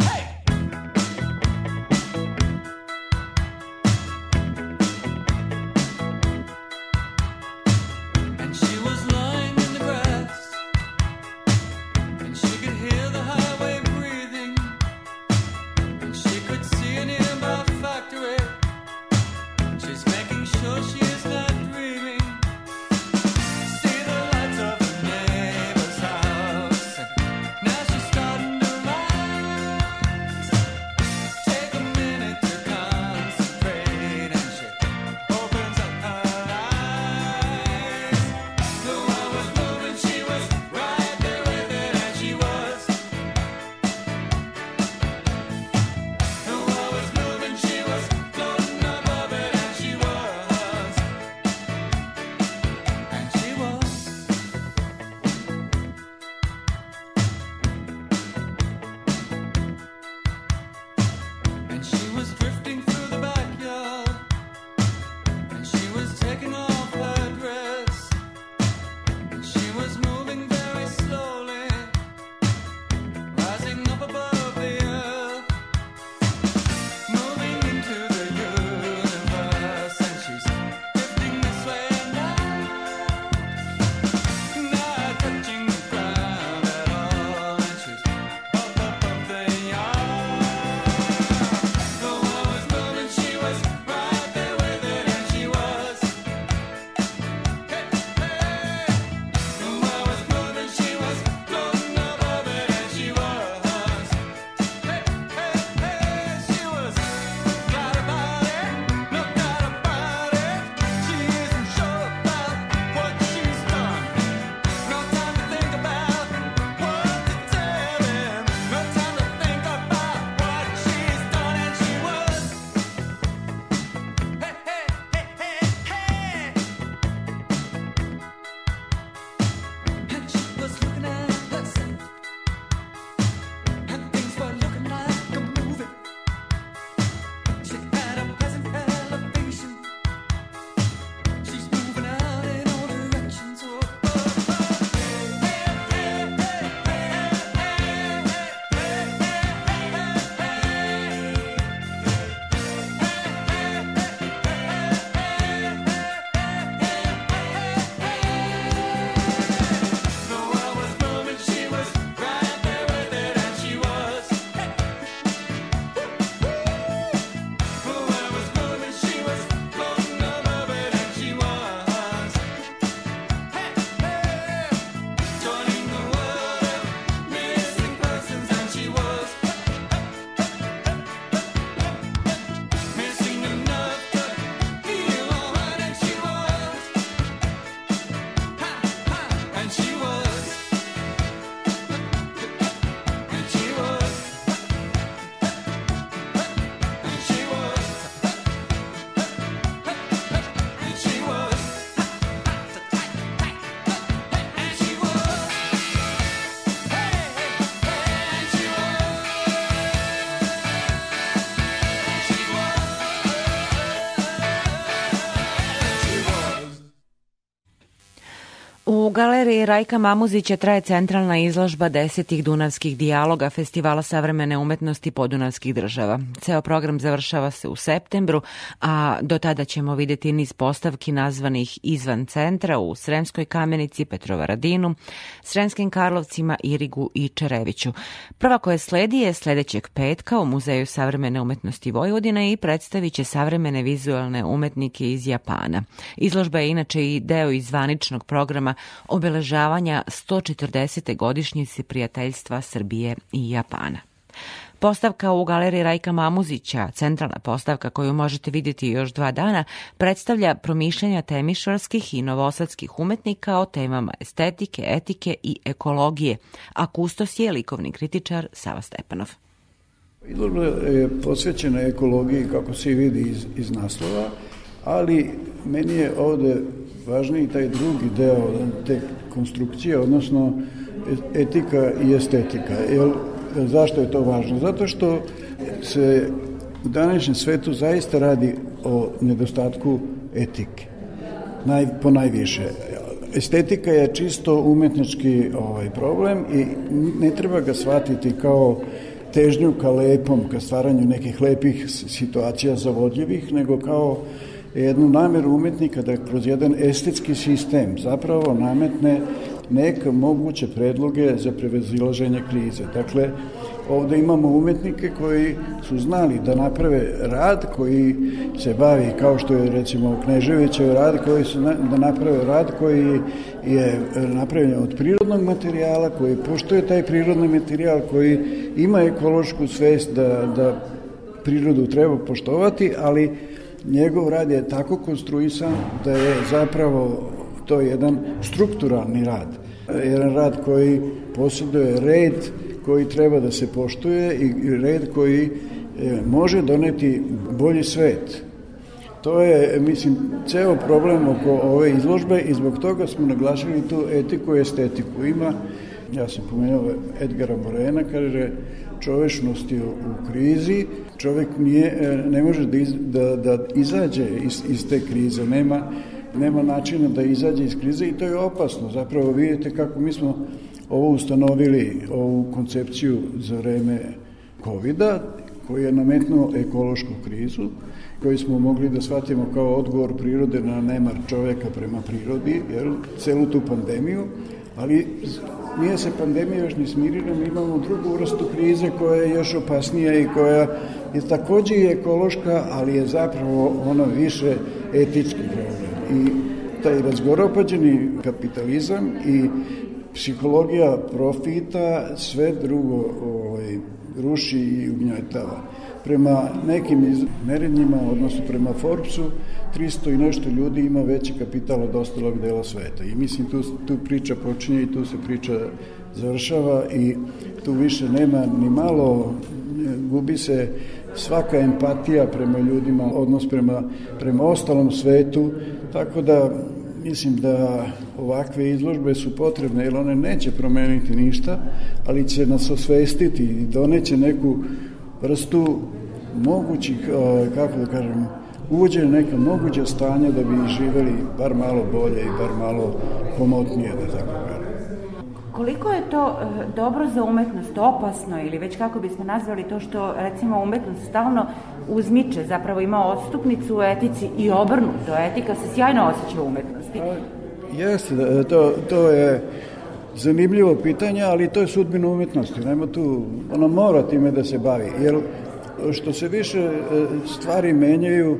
Galeriji Rajka Mamuzića traje centralna izložba desetih dunavskih dijaloga Festivala savremene umetnosti podunavskih država. Ceo program završava se u septembru, a do tada ćemo videti niz postavki nazvanih izvan centra u Sremskoj kamenici, Petrovaradinu, Sremskim Karlovcima, Irigu i Čereviću. Prva koja sledi je sledećeg petka u Muzeju savremene umetnosti Vojvodine i predstavit će savremene vizualne umetnike iz Japana. Izložba je inače i deo izvaničnog programa obeležavanja 140. godišnjice prijateljstva Srbije i Japana. Postavka u galeriji Rajka Mamuzića, centralna postavka koju možete vidjeti još dva dana, predstavlja promišljanja temišvarskih i novosadskih umetnika o temama estetike, etike i ekologije, a kustos je likovni kritičar Sava Stepanov. Izložba je posvećena ekologiji, kako se vidi iz, iz naslova, ali meni je ovde važniji taj drugi deo te konstrukcije, odnosno etika i estetika. Jel, zašto je to važno? Zato što se u današnjem svetu zaista radi o nedostatku etike. Naj, po najviše. Estetika je čisto umetnički ovaj, problem i ne treba ga shvatiti kao težnju ka lepom, ka stvaranju nekih lepih situacija zavodljivih, nego kao jednu nameru umetnika da kroz jedan estetski sistem zapravo nametne neke moguće predloge za prevezilaženje krize. Dakle, ovde imamo umetnike koji su znali da naprave rad koji se bavi kao što je recimo Kneževićev rad koji su na, da naprave rad koji je napravljen od prirodnog materijala koji poštuje taj prirodni materijal koji ima ekološku svest da, da prirodu treba poštovati ali njegov rad je tako konstruisan da je zapravo to jedan strukturalni rad. Jedan rad koji posjeduje red koji treba da se poštuje i red koji e, može doneti bolji svet. To je, mislim, ceo problem oko ove izložbe i zbog toga smo naglašili tu etiku i estetiku. Ima, ja sam pomenuo Edgara Morena, kaže, čovešnost je u krizi, čovek nije, e, ne može da, iz, da, da izađe iz, iz te krize, nema, nema načina da izađe iz krize i to je opasno. Zapravo vidite kako mi smo ovo ustanovili, ovu koncepciju za vreme covid koji je nametnuo ekološku krizu, koji smo mogli da shvatimo kao odgovor prirode na nemar čoveka prema prirodi, jer celu tu pandemiju, ali nije se pandemija još ni smirila, mi imamo drugu vrstu krize koja je još opasnija i koja je takođe i ekološka, ali je zapravo ono više etički problem. I taj razgoropađeni kapitalizam i psihologija profita sve drugo ovaj, ruši i ugnjetava. Prema nekim merenjima, odnosno prema Forbesu, 300 i nešto ljudi ima veći kapital od ostalog dela sveta. I mislim, tu, tu priča počinje i tu se priča završava i tu više nema ni malo, gubi se svaka empatija prema ljudima, odnos prema, prema ostalom svetu, tako da mislim da ovakve izložbe su potrebne jer one neće promeniti ništa, ali će nas osvestiti i doneće neku vrstu mogućih, kako da kažem, uvođenje neka moguća stanja da bi živeli bar malo bolje i bar malo komotnije, da tako kažem. Koliko je to e, dobro za umetnost, opasno ili već kako bismo nazvali to što recimo umetnost stalno uzmiče, zapravo ima odstupnicu u etici i obrnuto, etika se sjajno osjeća u umetnosti. Jeste, da, to, to je zanimljivo pitanje, ali to je sudbina umetnosti. Nema tu, ona mora time da se bavi, jer što se više e, stvari menjaju,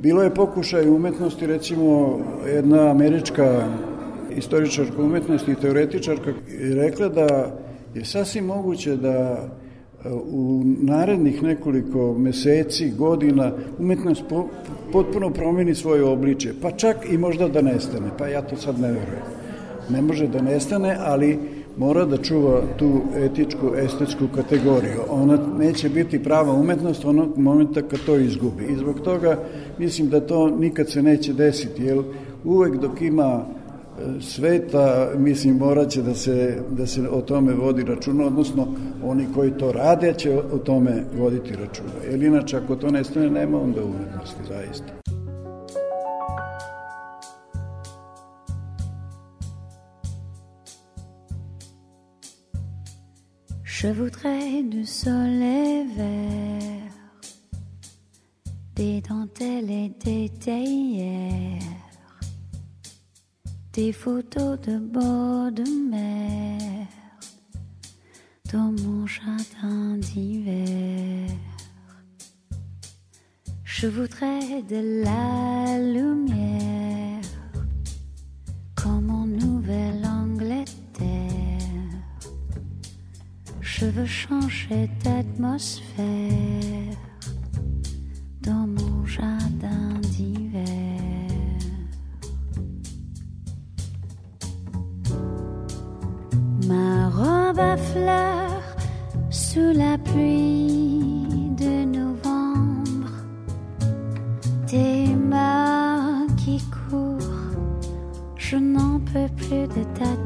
bilo je pokušaj umetnosti, recimo jedna američka istoričarka umetnosti i teoretičarka je rekla da je sasvim moguće da e, u narednih nekoliko meseci, godina, umetnost po, potpuno promeni svoje obliče, pa čak i možda da nestane, pa ja to sad ne verujem. Ne može da nestane, ali mora da čuva tu etičku, estetsku kategoriju. Ona neće biti prava umetnost onog momenta kad to izgubi. I zbog toga mislim da to nikad se neće desiti, jer uvek dok ima e, sveta, mislim, morat će da se, da se o tome vodi računa, odnosno oni koji to rade će o tome voditi računa. Jer inače, ako to nestane, nema onda umetnosti, zaista. Je voudrais du soleil vert, des dentelles et des théières, des photos de bord de mer dans mon jardin d'hiver. Je voudrais de la lumière Je veux changer d'atmosphère dans mon jardin d'hiver. Ma robe à fleurs sous la pluie de novembre, tes mains qui courent, je n'en peux plus de t'attendre.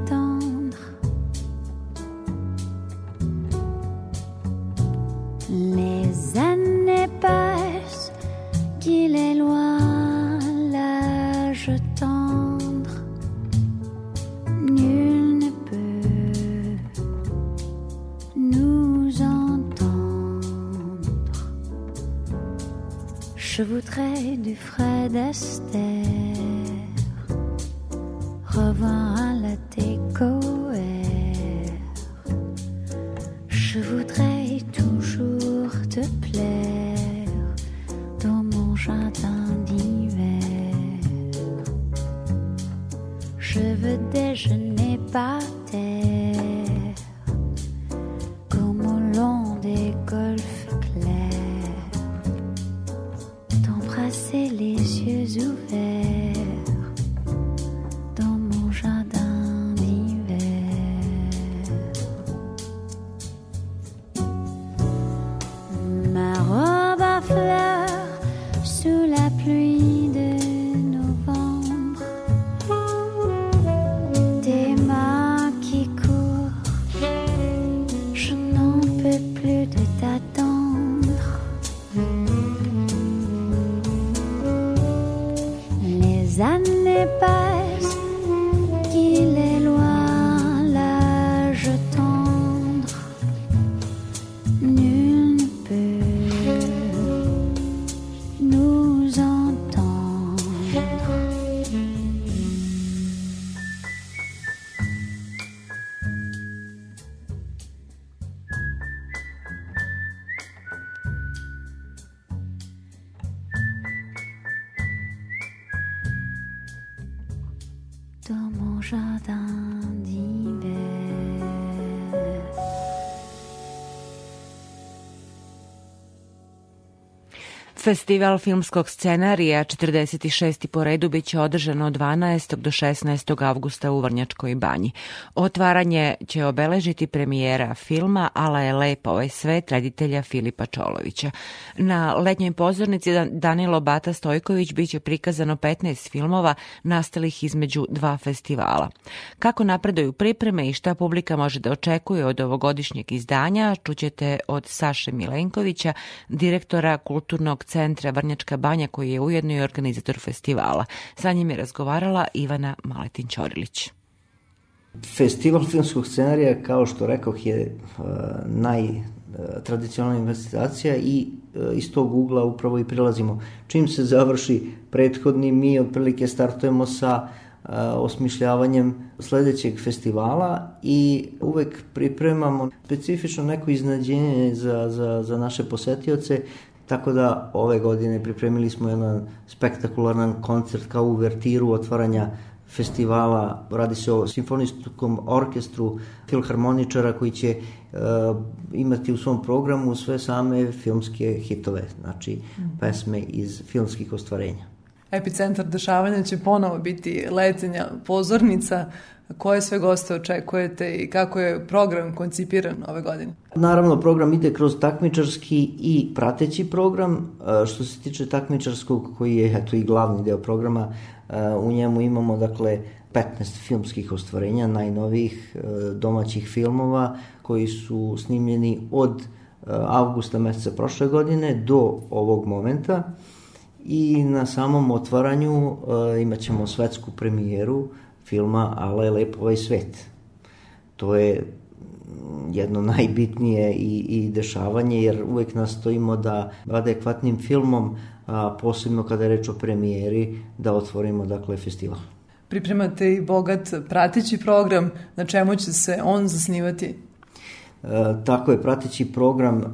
somos já Festival filmskog scenarija 46. po redu biće održan od 12. do 16. avgusta u Vrnjačkoj banji. Otvaranje će obeležiti premijera filma Ala je lepa ovaj svet reditelja Filipa Čolovića. Na letnjoj pozornici Dan- Danilo Bata Stojković biće prikazano 15 filmova nastalih između dva festivala. Kako napreduju pripreme i šta publika može da očekuje od ovogodišnjeg izdanja, čućete od Saše Milenkovića, direktora kulturnog centra Vrnjačka banja koji je ujedno i organizator festivala. Sa njim je razgovarala Ivana Maletin-Ćorilić. Festival filmskog scenarija, kao što rekoh, je uh, najtradicionalna investicija i uh, iz tog ugla upravo i prilazimo. Čim se završi prethodni, mi otprilike startujemo sa uh, osmišljavanjem sledećeg festivala i uvek pripremamo specifično neko iznadženje za, za, za naše posetioce, tako da ove godine pripremili smo jedan spektakularan koncert kao uvertiru otvaranja festivala. Radi se o simfonijskom orkestru filharmoničara koji će uh, imati u svom programu sve same filmske hitove, znači pesme iz filmskih ostvarenja. Epicentar dešavanja će ponovo biti letenja pozornica. Koje sve goste očekujete i kako je program koncipiran ove godine? Naravno, program ide kroz takmičarski i prateći program. E, Što se tiče takmičarskog, koji je eto, i glavni deo programa, e, u njemu imamo dakle 15 filmskih ostvarenja, najnovijih e, domaćih filmova koji su snimljeni od avgusta meseca prošle godine do ovog momenta i na samom otvaranju e, imat ćemo svetsku premijeru filma Ale je lep ovaj svet. To je jedno najbitnije i, i dešavanje, jer uvek nastojimo da adekvatnim filmom, a, posebno kada je reč o premijeri, da otvorimo dakle festival. Pripremate i bogat prateći program, na čemu će se on zasnivati? E, tako je, prateći program e,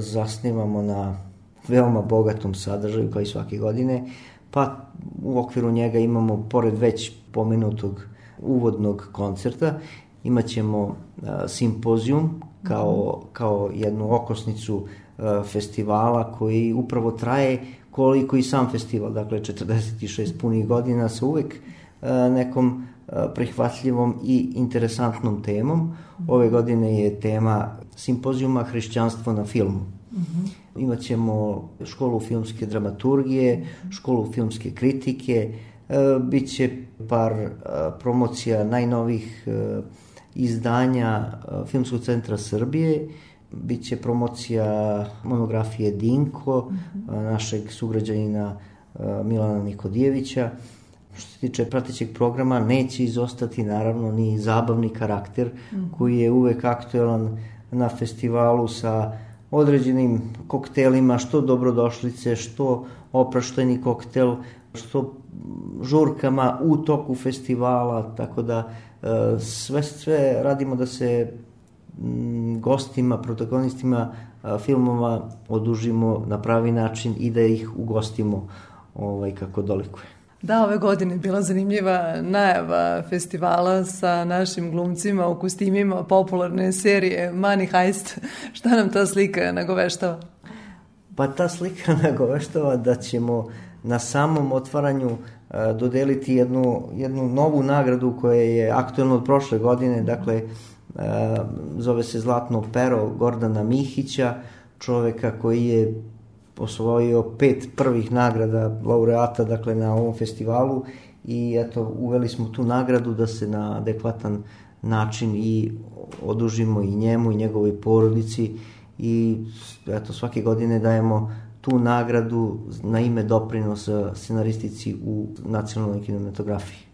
zasnivamo na veoma bogatom sadržaju kao i svake godine, pa u okviru njega imamo, pored već pomenutog uvodnog koncerta, imat ćemo a, simpozijum kao, kao jednu okosnicu a, festivala koji upravo traje koliko i sam festival, dakle 46 punih godina sa uvek a, nekom prihvatljivom i interesantnom temom. Ove godine je tema simpozijuma Hrišćanstvo na filmu. Imaćemo školu filmske dramaturgije, školu filmske kritike, e, bit će par e, promocija najnovih e, izdanja Filmskog centra Srbije, bit će promocija monografije Dinko, e, našeg sugrađanina Milana Nikodijevića. Što se tiče pratećeg programa, neće izostati naravno ni zabavni karakter koji je uvek aktuelan na festivalu sa određenim koktelima, što dobrodošlice, što oprašteni koktel, što žurkama u toku festivala, tako da e, sve, sve radimo da se gostima, protagonistima a, filmova odužimo na pravi način i da ih ugostimo ovaj, kako dolikuje. Da, ove godine je bila zanimljiva najava festivala sa našim glumcima u kostimima popularne serije Money Heist. Šta nam ta slika nagoveštava? Pa ta slika nagoveštava da ćemo na samom otvaranju e, dodeliti jednu, jednu novu nagradu koja je aktuelna od prošle godine, dakle e, zove se Zlatno pero Gordana Mihića, čoveka koji je osvojio pet prvih nagrada laureata dakle na ovom festivalu i eto uveli smo tu nagradu da se na adekvatan način i odužimo i njemu i njegovoj porodici i eto svake godine dajemo tu nagradu na ime doprinosa scenaristici u nacionalnoj kinematografiji.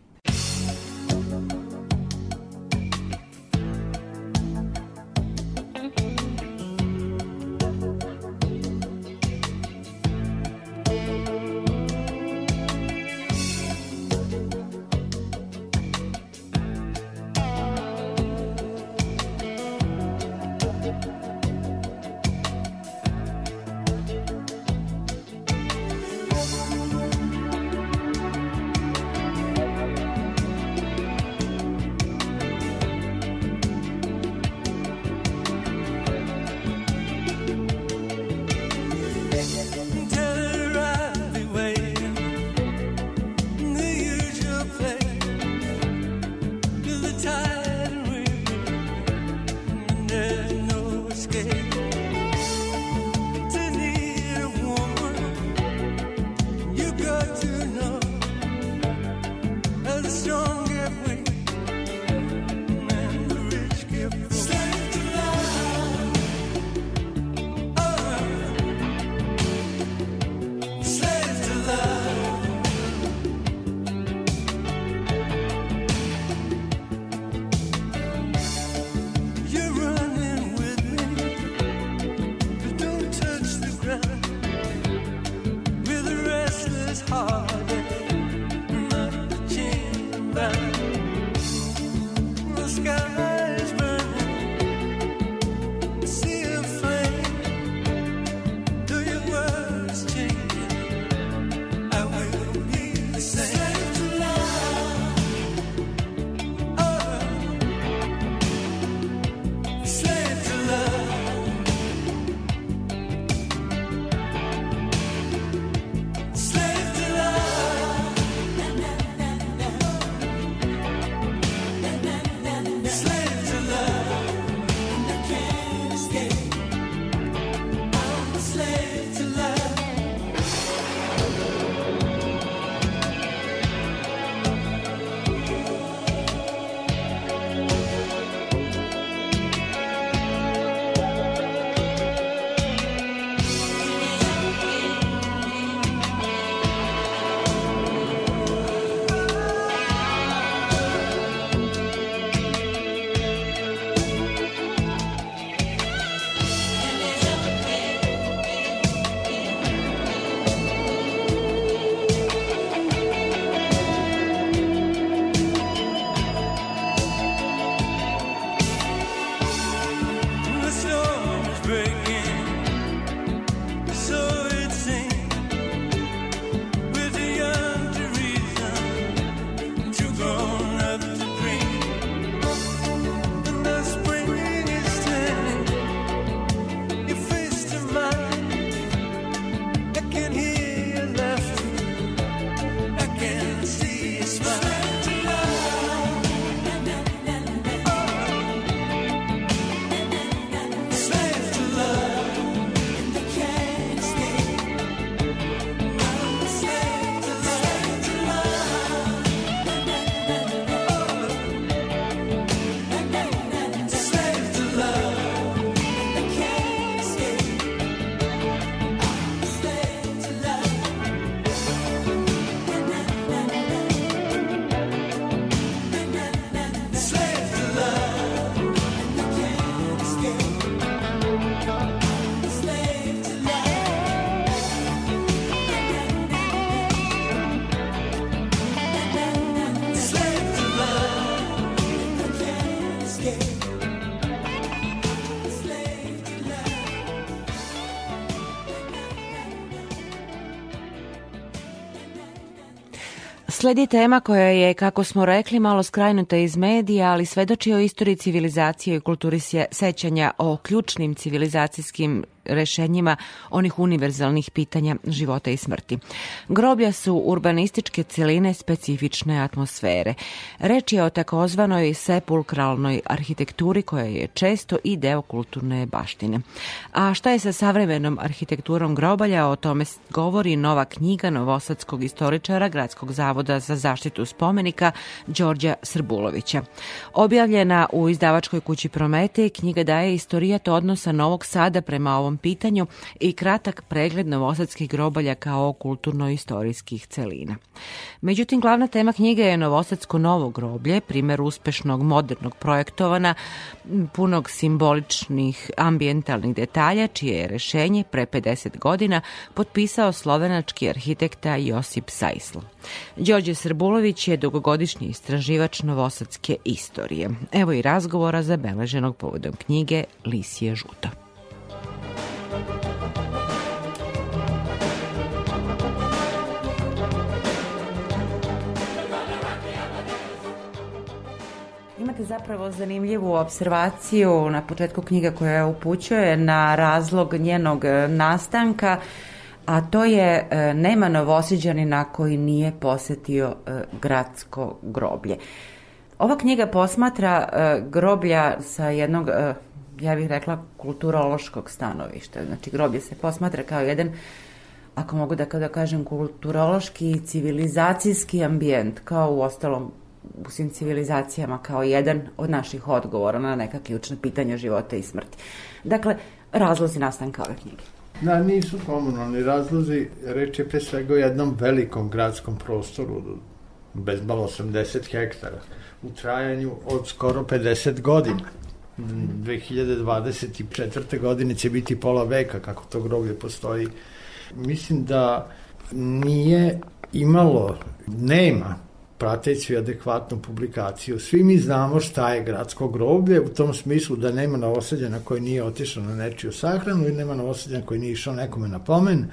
Sledi tema koja je, kako smo rekli, malo skrajnuta iz medija, ali svedoči o istoriji civilizacije i kulturi sećanja o ključnim civilizacijskim rešenjima onih univerzalnih pitanja života i smrti. Groblja su urbanističke celine specifične atmosfere. Reč je o takozvanoj sepulkralnoj arhitekturi koja je često i deo kulturne baštine. A šta je sa savremenom arhitekturom grobalja, o tome govori nova knjiga novosadskog istoričara Gradskog zavoda za zaštitu spomenika Đorđa Srbulovića. Objavljena u izdavačkoj kući Promete, knjiga daje istorijat odnosa Novog Sada prema ovom pitanju i kratak pregled novosadskih grobalja kao kulturno-istorijskih celina. Međutim, glavna tema knjige je Novosadsko novo groblje, primer uspešnog modernog projektovana, punog simboličnih ambijentalnih detalja, čije je rešenje pre 50 godina potpisao slovenački arhitekta Josip Sajsl. Đorđe Srbulović je dugogodišnji istraživač novosadske istorije. Evo i razgovora zabeleženog povodom knjige Lisije žuto. Imate zapravo zanimljivu observaciju na početku knjiga koja upućuje na razlog njenog e, nastanka, a to je e, nema novosiđanina koji nije posetio e, gradsko groblje. Ova knjiga posmatra groblja sa jednog, ja bih rekla, kulturološkog stanovišta. Znači, groblje se posmatra kao jedan ako mogu da kada kažem kulturološki i civilizacijski ambijent, kao u ostalom u svim civilizacijama kao jedan od naših odgovora na neka ključna pitanja života i smrti. Dakle, razlozi nastanka ove knjige. Da, nisu komunalni razlozi, reč je pre svega o jednom velikom gradskom prostoru, bez malo 80 hektara, u trajanju od skoro 50 godina. 2024. godine će biti pola veka kako to groblje postoji. Mislim da nije imalo, nema prateću adekvatnu publikaciju. Svi mi znamo šta je gradsko groblje, u tom smislu da nema novosadjana koji nije otišao na nečiju sahranu i nema novosadjana koji nije išao nekome na pomen,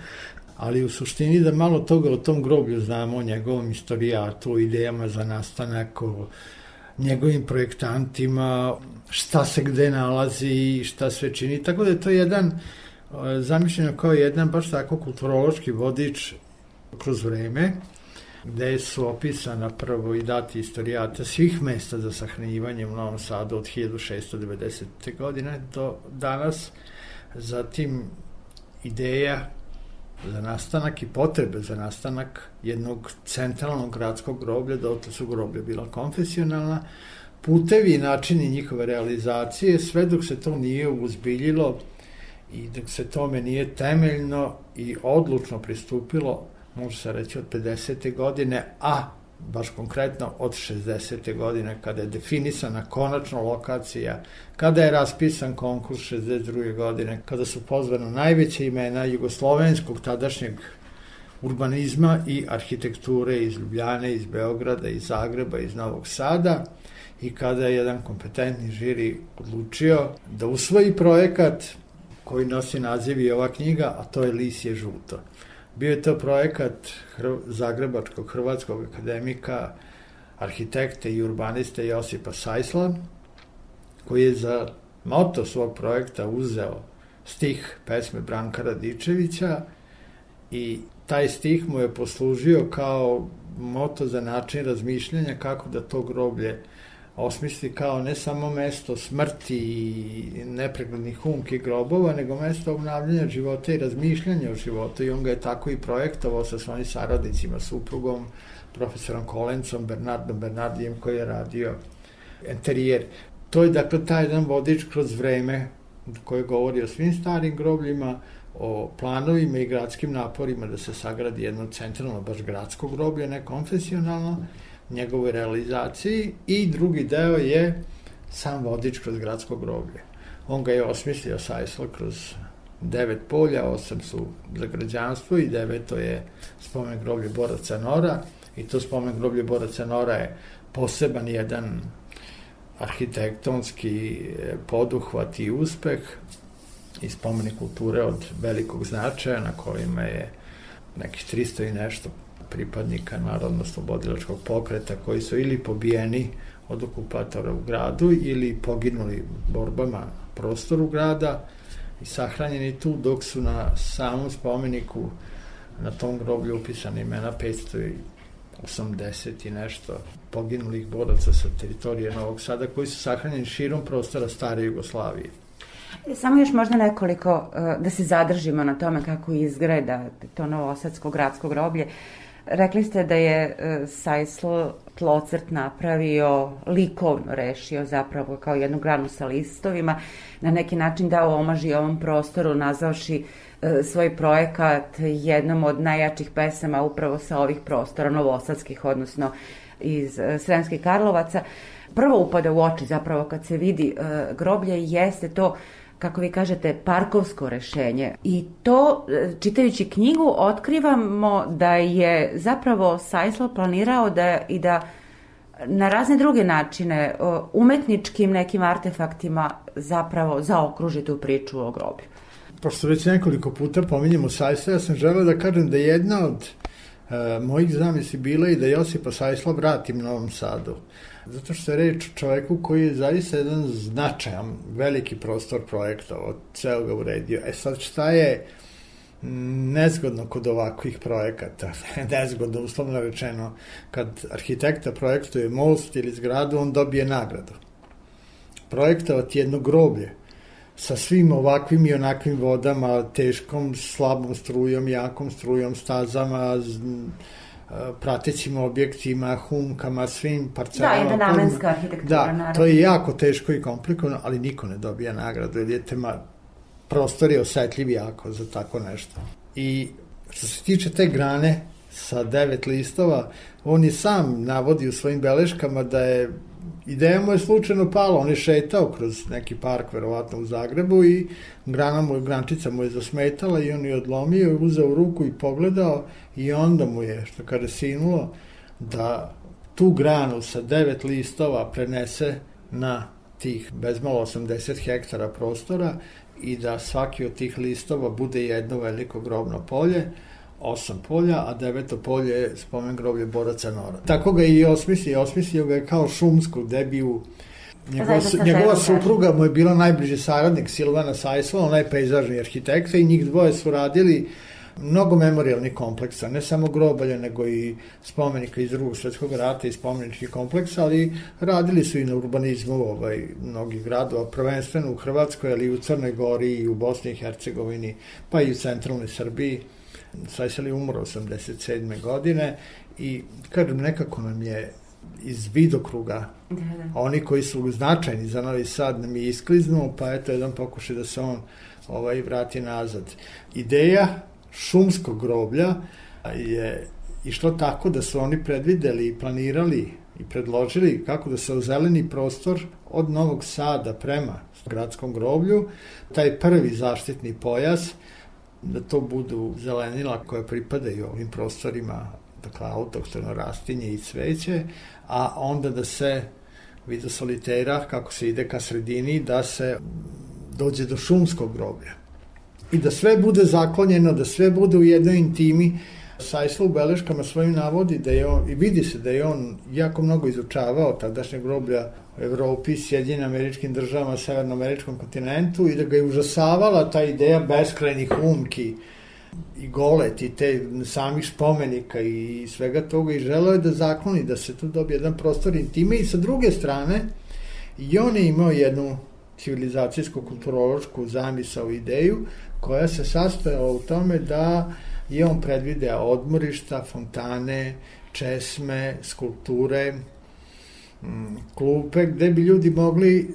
ali u suštini da malo toga o tom groblju znamo, o njegovom istorijatu, o idejama za nastanak, o njegovim projektantima, šta se gde nalazi i šta sve čini. Tako da je to jedan, e, zamišljeno kao jedan baš tako kulturološki vodič kroz vreme, gde su opisana prvo i dati istorijata svih mesta za sahranjivanje u Novom Sadu od 1690. godine do danas, zatim ideja za nastanak i potrebe za nastanak jednog centralnog gradskog groblja, dotle su groblja bila konfesionalna, putevi i načini njihove realizacije, sve dok se to nije uzbiljilo i dok se tome nije temeljno i odlučno pristupilo, može se reći od 50. godine, a baš konkretno od 60. godine kada je definisana konačno lokacija, kada je raspisan konkurs 62. godine, kada su pozvana najveće imena jugoslovenskog tadašnjeg urbanizma i arhitekture iz Ljubljane, iz Beograda, iz Zagreba, iz Novog Sada i kada je jedan kompetentni žiri odlučio da usvoji projekat koji nosi naziv i ova knjiga, a to je Lisje žuto. Bio je to projekat Hr Zagrebačkog hrvatskog akademika, arhitekte i urbaniste Josipa Sajsla, koji je za moto svog projekta uzeo stih pesme Branka Radičevića i taj stih mu je poslužio kao moto za način razmišljanja kako da to groblje osmisli kao ne samo mesto smrti i nepreglednih humki grobova, nego mesto obnavljanja života i razmišljanja o životu i on ga je tako i projektovao sa svojim saradnicima, suprugom, profesorom Kolencom, Bernardom Bernardijem koji je radio interijer. To je dakle taj jedan vodič kroz vreme koji govori o svim starim grobljima, o planovima i gradskim naporima da se sagradi jedno centralno, baš gradsko groblje, ne konfesionalno, njegovoj realizaciji i drugi deo je sam vodič kroz gradsko groblje. On ga je osmislio Sajsl kroz devet polja, osam su za građanstvo i deveto je spomen groblje boraca Nora i to spomen groblje boraca Nora je poseban jedan arhitektonski poduhvat i uspeh i spomenik kulture od velikog značaja na kojima je nekih 300 i nešto pripadnika narodno-slobodilačkog pokreta koji su ili pobijeni od okupatora u gradu ili poginuli borbama prostoru grada i sahranjeni tu dok su na samom spomeniku na tom groblju upisane imena 580 i nešto poginulih boraca sa teritorije Novog Sada koji su sahranjeni širom prostora stare Jugoslavije. Samo još možda nekoliko, e, da se zadržimo na tome kako izgleda to novosadsko gradsko groblje. Rekli ste da je e, Sajslo tlocrt napravio, likovno rešio zapravo kao jednu granu sa listovima, na neki način dao omaž i ovom prostoru nazavši e, svoj projekat jednom od najjačih pesama upravo sa ovih prostora novosadskih, odnosno iz Sremskih Karlovaca. Prvo upada u oči zapravo kad se vidi groblje jeste to kako vi kažete, parkovsko rešenje. I to, e, čitajući knjigu, otkrivamo da je zapravo Sajslo planirao da i da na razne druge načine, umetničkim nekim artefaktima zapravo zaokruži tu priču o groblju. Pošto već nekoliko puta pominjemo Sajsla, ja sam želeo da kažem da jedna od e, mojih zamisli bila i da Josipa Sajsla vratim Novom Sadu. Zato što je reč o čoveku koji je zaista jedan značajan, veliki prostor projekta od ceo ga uredio. E sad šta je nezgodno kod ovakvih projekata, nezgodno uslovno rečeno, kad arhitekta projektuje most ili zgradu, on dobije nagradu. Projektovati jedno groblje sa svim ovakvim i onakvim vodama, teškom, slabom strujom, jakom strujom, stazama, pratećim objektima, humkama, svim parcelama. Da, jedna namenska arhitektura, da, naravno. to je jako teško i komplikovano, ali niko ne dobija nagradu, jer je tema, prostor je osetljiv jako za tako nešto. I što se tiče te grane sa devet listova, on je sam navodi u svojim beleškama da je ideja mu je slučajno pala, on je šetao kroz neki park, verovatno u Zagrebu i grana mu, grančica mu je zasmetala i on je odlomio, uzeo u ruku i pogledao i onda mu je, što kaže, sinulo da tu granu sa devet listova prenese na tih bezmalo 80 hektara prostora i da svaki od tih listova bude jedno veliko grobno polje, osam polja, a deveto polje je spomen groblje boraca Nora. Tako ga i osmislio, osmislio ga je kao šumsku, gde bi u Njegova, njegova supruga mu je bila najbliži saradnik Silvana Sajsla, ona je pejzažni arhitekta i njih dvoje su radili mnogo memorialnih kompleksa, ne samo grobalja, nego i spomenika iz drugog svetskog rata i spomeničkih kompleksa, ali radili su i na urbanizmu ovaj, mnogih gradova, prvenstveno u Hrvatskoj, ali i u Crnoj Gori i u Bosni i Hercegovini, pa i u centralnoj Srbiji. Sajsel je umro 87. godine i kažem, nekako nam je iz vidokruga Da, da. oni koji su značajni za Novi Sad nam je iskliznuo, pa eto jedan pokušaj da se on ovaj vrati nazad. Ideja šumskog groblja je išlo tako da su oni predvideli i planirali i predložili kako da se ozeleni prostor od Novog Sada prema gradskom groblju, taj prvi zaštitni pojas, da to budu zelenila koje pripadaju ovim prostorima, dakle autoktono rastinje i cveće, a onda da se vidu solitera, kako se ide ka sredini, da se dođe do šumskog groblja. I da sve bude zaklonjeno, da sve bude u jednoj intimi. Sajsla u beleškama svojim navodi da je on, i vidi se da je on jako mnogo izučavao tadašnje groblja u Evropi, Sjedinjenim američkim državama, severnoameričkom kontinentu i da ga je užasavala ta ideja beskrajnih umki i golet i te samih spomenika i svega toga i želeo je da zakloni da se tu dobije jedan prostor intime. I sa druge strane i on je imao jednu civilizacijsko-kulturološku zamisao ideju koja se sastojala u tome da je on predvideo odmorišta, fontane, česme, skulpture, mm, klupe, gde bi ljudi mogli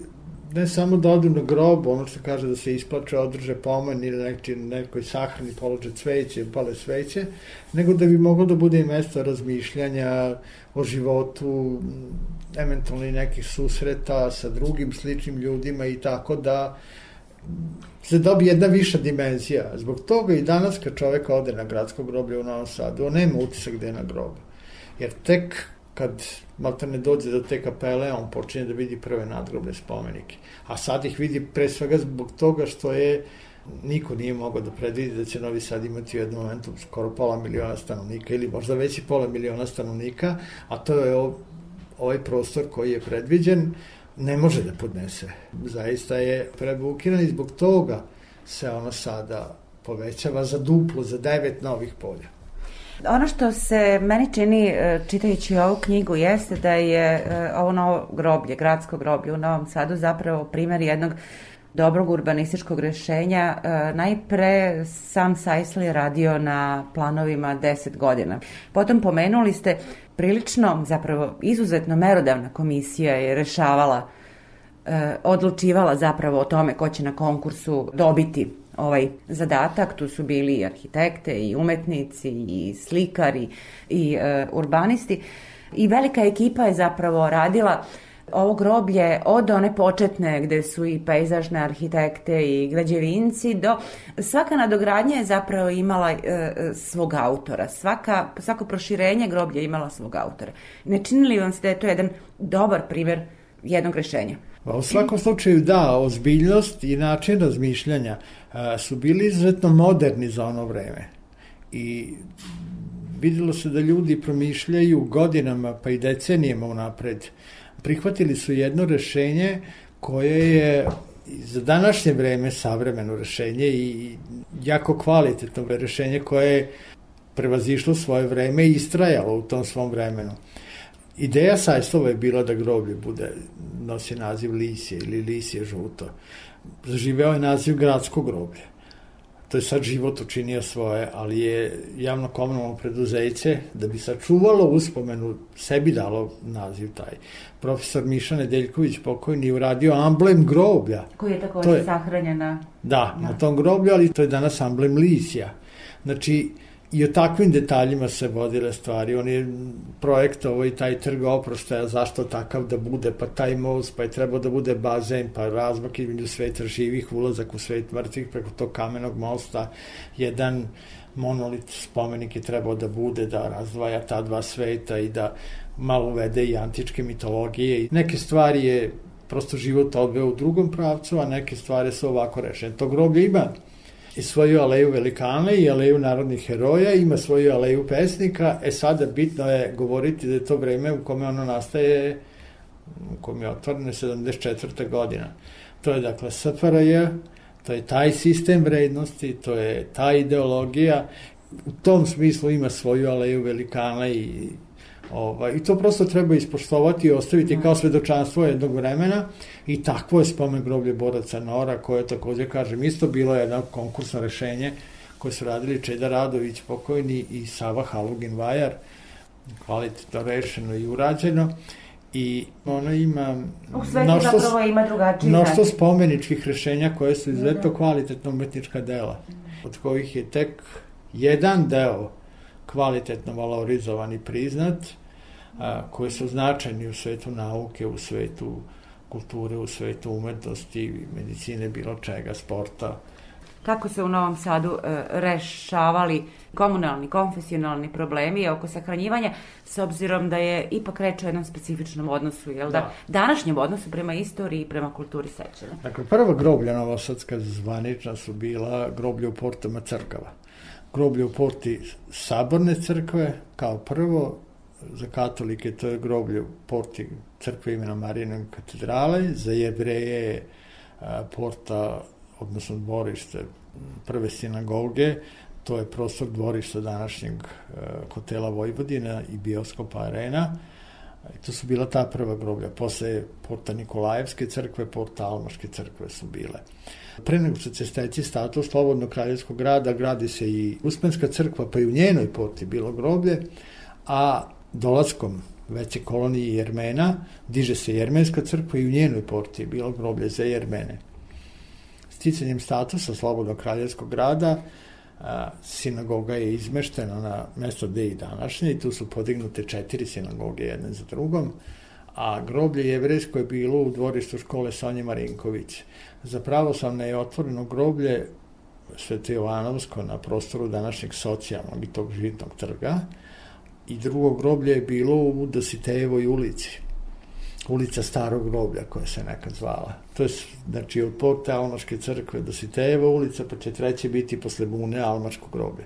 ne samo da odu na grob, ono što kaže da se isplače, održe pomen ili neki, nekoj sahrani polože cveće, pale sveće, nego da bi moglo da bude i mesto razmišljanja o životu, eventualno i nekih susreta sa drugim sličnim ljudima i tako da se dobije jedna viša dimenzija. Zbog toga i danas kad čovek ode na gradsko groblje u Novom Sadu, on nema utisak gde je na grobu. Jer tek kad malta ne dođe do te kapele, on počinje da vidi prve nadgrobne spomenike. A sad ih vidi pre svega zbog toga što je Niko nije mogao da predvidi da će Novi Sad imati u jednom momentu skoro pola miliona stanovnika ili možda već i pola miliona stanovnika, a to je ov- ovaj prostor koji je predviđen ne može da podnese. Zaista je prebukiran i zbog toga se ono sada povećava za duplo, za devet novih polja. Ono što se meni čini e, čitajući ovu knjigu jeste da je e, ovo novo groblje, gradsko groblje u Novom Sadu zapravo primjer jednog dobrog urbanističkog rešenja. E, Najpre sam Sajsli radio na planovima 10 godina. Potom pomenuli ste prilično, zapravo izuzetno merodavna komisija je rešavala e, odlučivala zapravo o tome ko će na konkursu dobiti ovaj zadatak. Tu su bili i arhitekte, i umetnici, i slikari, i e, urbanisti. I velika ekipa je zapravo radila ovo groblje od one početne gde su i pejzažne arhitekte i građevinci do svaka nadogradnja je zapravo imala e, e, svog autora. Svaka, svako proširenje groblja imala svog autora. Ne čini li vam se da je to jedan dobar primjer jednog rešenja? Pa u svakom slučaju da, ozbiljnost i način razmišljanja a, su bili izuzetno moderni za ono vreme. I videlo se da ljudi promišljaju godinama pa i decenijama unapred. Prihvatili su jedno rešenje koje je za današnje vreme savremeno rešenje i jako kvalitetno rešenje koje je prevazišlo svoje vreme i istrajalo u tom svom vremenu. Ideja Sajslova je bila da groblje bude, nosi naziv Lisije ili Lisije žuto. Zaživeo je naziv gradsko groblje. To je sad život učinio svoje, ali je javno komunalno preduzeće, da bi sačuvalo uspomenu, sebi dalo naziv taj. Profesor Miša Nedeljković pokojni je uradio amblem groblja. Koji je To također je- sahranjen na... Da, na tom groblju, ali to je danas amblem Lisija. Znači, i o takvim detaljima se vodile stvari. On je projektovao i taj trg oproštaja, zašto takav da bude, pa taj most, pa je trebao da bude bazen, pa razmak između sveta živih, ulazak u svet mrtvih preko tog kamenog mosta, jedan monolit spomenik je trebao da bude, da razdvaja ta dva sveta i da malo uvede i antičke mitologije. Neke stvari je prosto život odveo u drugom pravcu, a neke stvari su ovako rešene. To groblje ima i svoju aleju velikana i aleju narodnih heroja, ima svoju aleju pesnika, e sada bitno je govoriti da je to vreme u kome ono nastaje, u kome je otvoreno 74. godina. To je dakle SFRJ, to je taj sistem vrednosti, to je ta ideologija, u tom smislu ima svoju aleju velikana i Ovaj, I to prosto treba ispoštovati i ostaviti kao svedočanstvo jednog vremena i takvo je spomen groblje boraca Nora koje je takođe, kažem, isto bilo jedno konkursno rešenje koje su radili Čeda Radović pokojni i Sava Halugin Vajar, kvalitetno rešeno i urađeno i ono ima U svetu zapravo ima drugačiji način. spomeničkih rešenja koje su izuzetno Da. kvalitetno umetnička dela, od kojih je tek jedan deo kvalitetno valorizovan i priznat, a, koji su značajni u svetu nauke, u svetu kulture, u svetu umetnosti, medicine, bilo čega, sporta. Kako se u Novom Sadu e, rešavali komunalni, konfesionalni problemi oko sahranjivanja, s obzirom da je ipak reč o jednom specifičnom odnosu, jel da? Da. Današnjem odnosu prema istoriji i prema kulturi sećanja. Dakle, prva groblja novosadska zvanična su bila groblje u portama crkava. Groblje u porti Saborne crkve, kao prvo, za katolike to je groblje u porti crkve imena Marijine katedrale, za jevreje je porta, odnosno dvorište prve sinagoge, to je prostor dvorišta današnjeg hotela Vojvodina i bioskopa Arena. I to su bila ta prva groblja. Posle porta Nikolajevske crkve, porta Almaške crkve su bile. Pre nego što će steći status Slobodnog kraljevskog grada, gradi se i Uspenska crkva, pa i u njenoj porti bilo groblje, a dolaskom veće kolonije Jermena, diže se Jermenska crkva i u njenoj porti je bilo groblje za Jermene. Sticanjem statusa Slobodnog kraljevskog grada, sinagoga je izmeštena na mesto gde i današnje i tu su podignute četiri sinagoge jedne za drugom, a groblje jevrejsko je bilo u dvorištu škole Sonje Marinković. Za pravoslavne je otvoreno groblje Svete Jovanovsko na prostoru današnjeg socijalnog i tog žitnog trga i drugo groblje je bilo u Dositejevoj ulici ulica Starog groblja koja se nekad zvala. To je, znači, od porte Almaške crkve do Sitejeva ulica, pa će treće biti posle Bune Almaško groblje.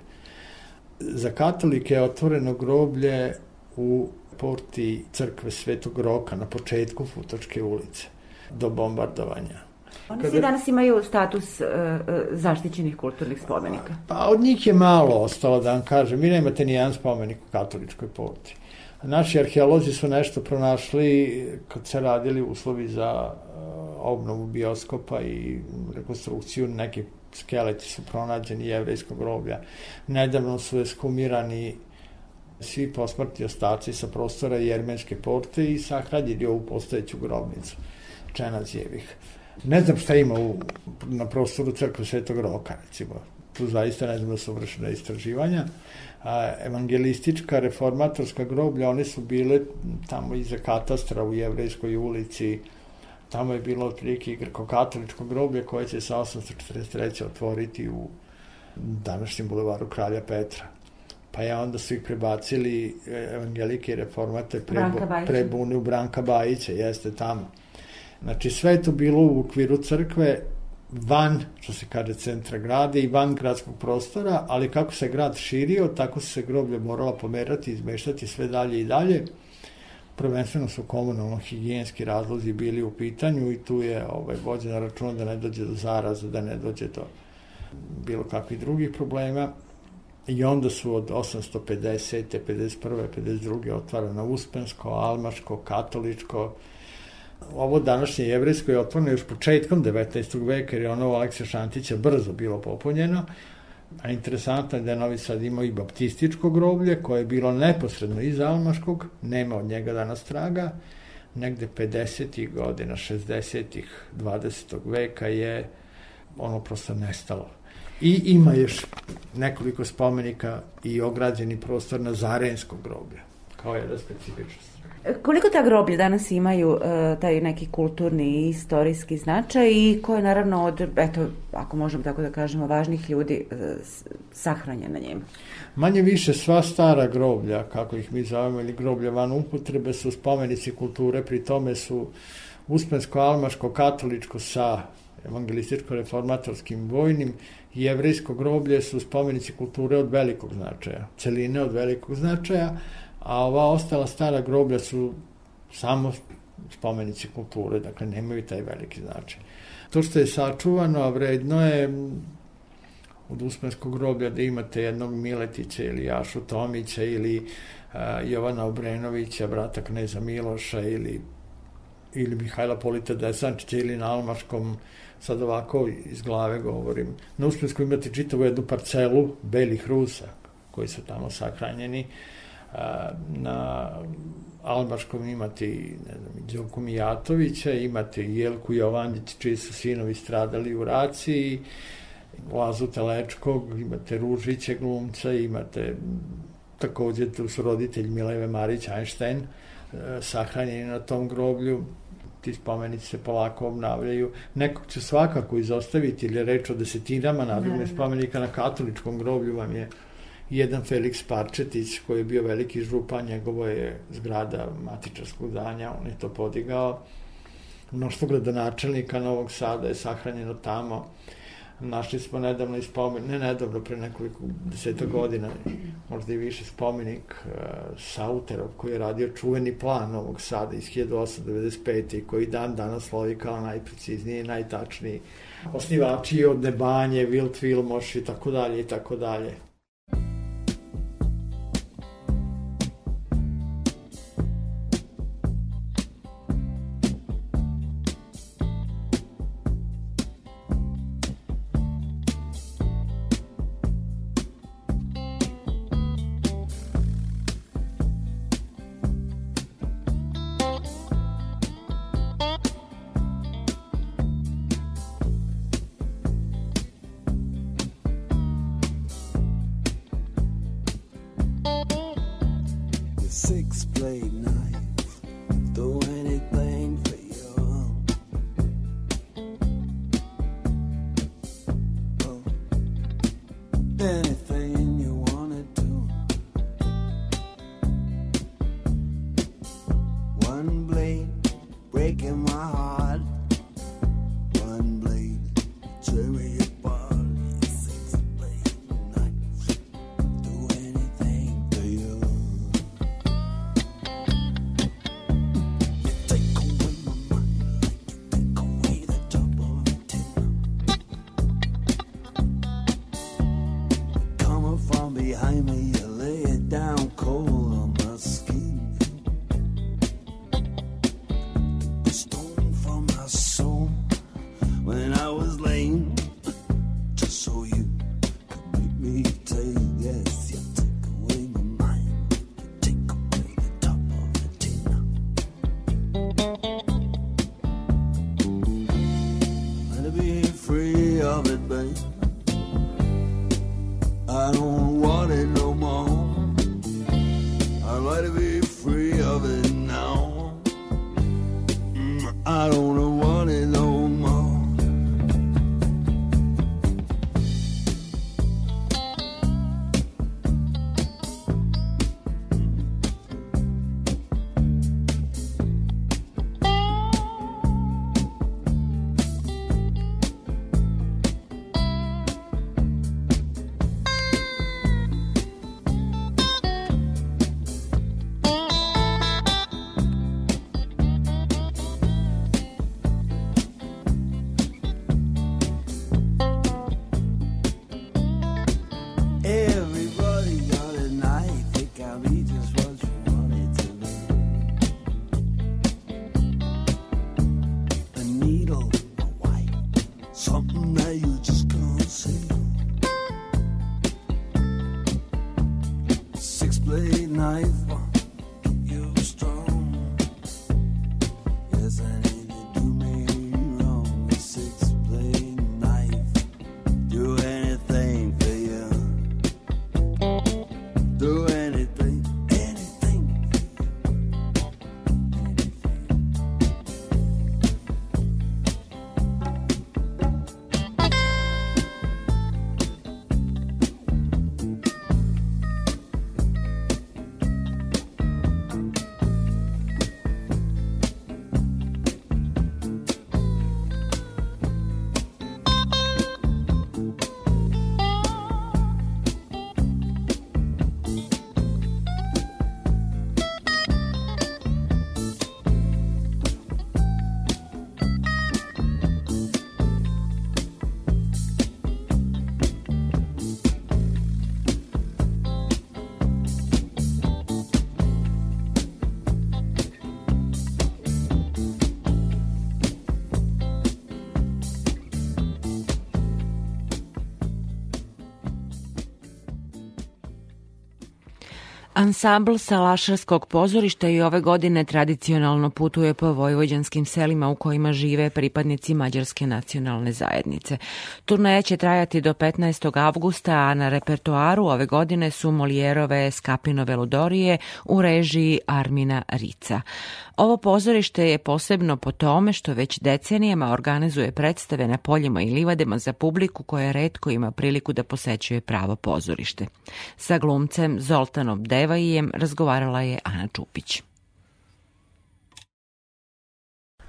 Za katolike je otvoreno groblje u porti crkve Svetog Roka na početku Futočke ulice do bombardovanja. Oni Kada- svi danas imaju status e, e, zaštićenih kulturnih spomenika. Pa od njih je malo ostalo, da vam kažem. Vi nemate ni jedan spomenik u katoličkoj porti. Naši arheolozi su nešto pronašli kad se radili uslovi za uh, obnovu bioskopa i rekonstrukciju, neki skeleti su pronađeni jevrejskog groblja. Nedavno su eskumirani svi posmrtni ostaci sa prostora Jermenske porte i sahranjeni ovu postojeću grobnicu Čenazijevih. Ne znam šta ima u, na prostoru crkve Svetog Roka, recimo. Tu zaista ne znam da su vršene istraživanja. A, evangelistička, reformatorska groblja, one su bile tamo iza katastra u Jevrejskoj ulici, tamo je bilo otprilike i greko-katoličko groblje koje će se 843. otvoriti u današnjem bulevaru Kralja Petra. Pa je onda su ih prebacili e, evangelike reformate pre, Branka Bajića. pre Bune u Branka Bajića, jeste tamo. Znači sve je to bilo u okviru crkve van, što se kaže, centra grada i van gradskog prostora, ali kako se grad širio, tako su se groblje morala pomerati, izmeštati sve dalje i dalje. Prvenstveno su komunalno-higijenski razlozi bili u pitanju i tu je ovaj, vođena računa da ne dođe do zaraza, da ne dođe do bilo kakvih drugih problema. I onda su od 850. 51. 52. otvarana Uspensko, Almaško, Katoličko, ovo današnje jevrejsko je otvoreno još početkom 19. veka, jer je ono u Aleksija Šantića brzo bilo popunjeno, a interesantno je da je Novi Sad imao i baptističko groblje, koje je bilo neposredno iz Almaškog, nema od njega danas traga, negde 50. godina, 60. 20. veka je ono prosto nestalo. I ima još nekoliko spomenika i ograđeni prostor na Zarenskog groblja, kao jedna specifičnost. Koliko ta groblje danas imaju e, taj neki kulturni i istorijski značaj i ko je naravno od, eto, ako možemo tako da kažemo, važnih ljudi e, s- sahranjen na njima? Manje više sva stara groblja, kako ih mi zovemo, ili groblja van upotrebe, su spomenici kulture, pri tome su Uspensko, Almaško, Katoličko sa evangelističko-reformatorskim vojnim i jevrejsko groblje su spomenici kulture od velikog značaja, celine od velikog značaja, a ova ostala stara groblja su samo spomenici kulture, dakle nemaju taj veliki značaj. To što je sačuvano, a vredno je od Uspenskog groblja da imate jednog Miletića ili Jašu Tomića ili a, Jovana Obrenovića, brata kneza Miloša ili ili Mihajla Polita Desančića ili na Almaškom, sad ovako iz glave govorim. Na Uspenskom imate čitavu jednu parcelu belih Rusa koji su tamo sahranjeni. A, Na Almaškom imate i ne znam, Đoku Mijatovića, imate i Jelku Jovandić, čiji su sinovi stradali u raciji, Lazu Telečkog, imate Ružića glumca, imate takođe tu su roditelji Mileve Marić Einstein, e, sahranjeni na tom groblju, ti spomenici se polako obnavljaju. Nekog će svakako izostaviti, ili je reč o desetinama nadobnih Naravno. spomenika na katoličkom groblju vam je jedan Felix Parčetić koji je bio veliki župan, njegovo je zgrada matičarskog danja, on je to podigao. Mnoštvo gradonačelnika Novog Sada je sahranjeno tamo. Našli smo nedavno i spomenik, ne nedavno, pre nekoliko deseta godina, možda i više spomenik uh, Sauterov koji je radio čuveni plan Novog Sada iz 1895. i koji dan danas slovi kao najprecizniji i najtačniji. Osnivači od Nebanje, Wilt Vilmoš i tako dalje i tako dalje. Behind me, Ansambl Salašarskog pozorišta i ove godine tradicionalno putuje po vojvođanskim selima u kojima žive pripadnici Mađarske nacionalne zajednice. Turneja će trajati do 15. avgusta, a na repertoaru ove godine su Molijerove Skapinove Ludorije u režiji Armina Rica. Ovo pozorište je posebno po tome što već decenijama organizuje predstave na poljima i livadima za publiku koja redko ima priliku da posećuje pravo pozorište. Sa glumcem Zoltanom Devajijem razgovarala je Ana Čupić.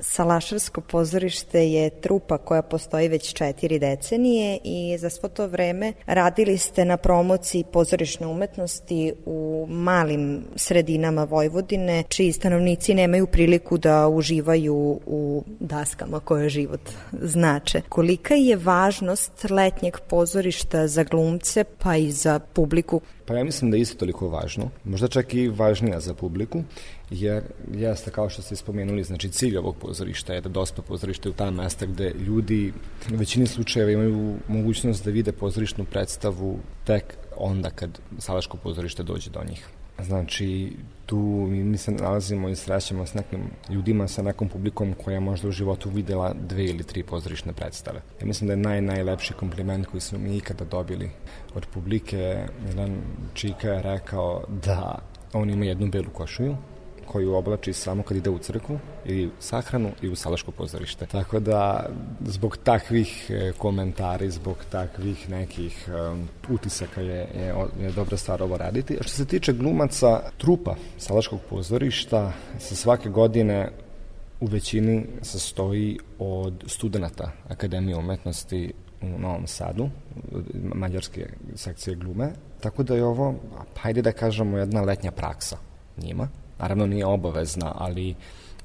Salašarsko pozorište je trupa koja postoji već četiri decenije i za svo to vreme radili ste na promociji pozorišne umetnosti u malim sredinama Vojvodine, čiji stanovnici nemaju priliku da uživaju u daskama koje život znače. Kolika je važnost letnjeg pozorišta za glumce pa i za publiku? Pa ja mislim da je isto toliko važno, možda čak i važnija za publiku, jer jeste kao što ste spomenuli, znači cilj ovog pozorišta je da dospe pozorište u ta mesta gde ljudi u većini slučajeva imaju mogućnost da vide pozorišnu predstavu tek onda kad Salaško pozorište dođe do njih. Znači, tu mi, se nalazimo i srećemo s nekim ljudima, sa nekom publikom koja možda u životu videla dve ili tri pozorišne predstave. Ja mislim da je naj, najlepši kompliment koji smo mi ikada dobili od publike. Jedan čika je rekao da on ima jednu belu košuju, koju oblači samo kad ide u crkvu ili sahranu i u salaško pozorište. Tako da zbog takvih e, komentari, zbog takvih nekih um, utisaka je, je, je dobra stvar ovo raditi. A što se tiče glumaca trupa salaškog pozorišta, se svake godine u većini sastoji od studenta Akademije umetnosti u Novom Sadu, mađarske sekcije glume, tako da je ovo, hajde da kažemo, jedna letnja praksa njima. Naravno nije obavezna, ali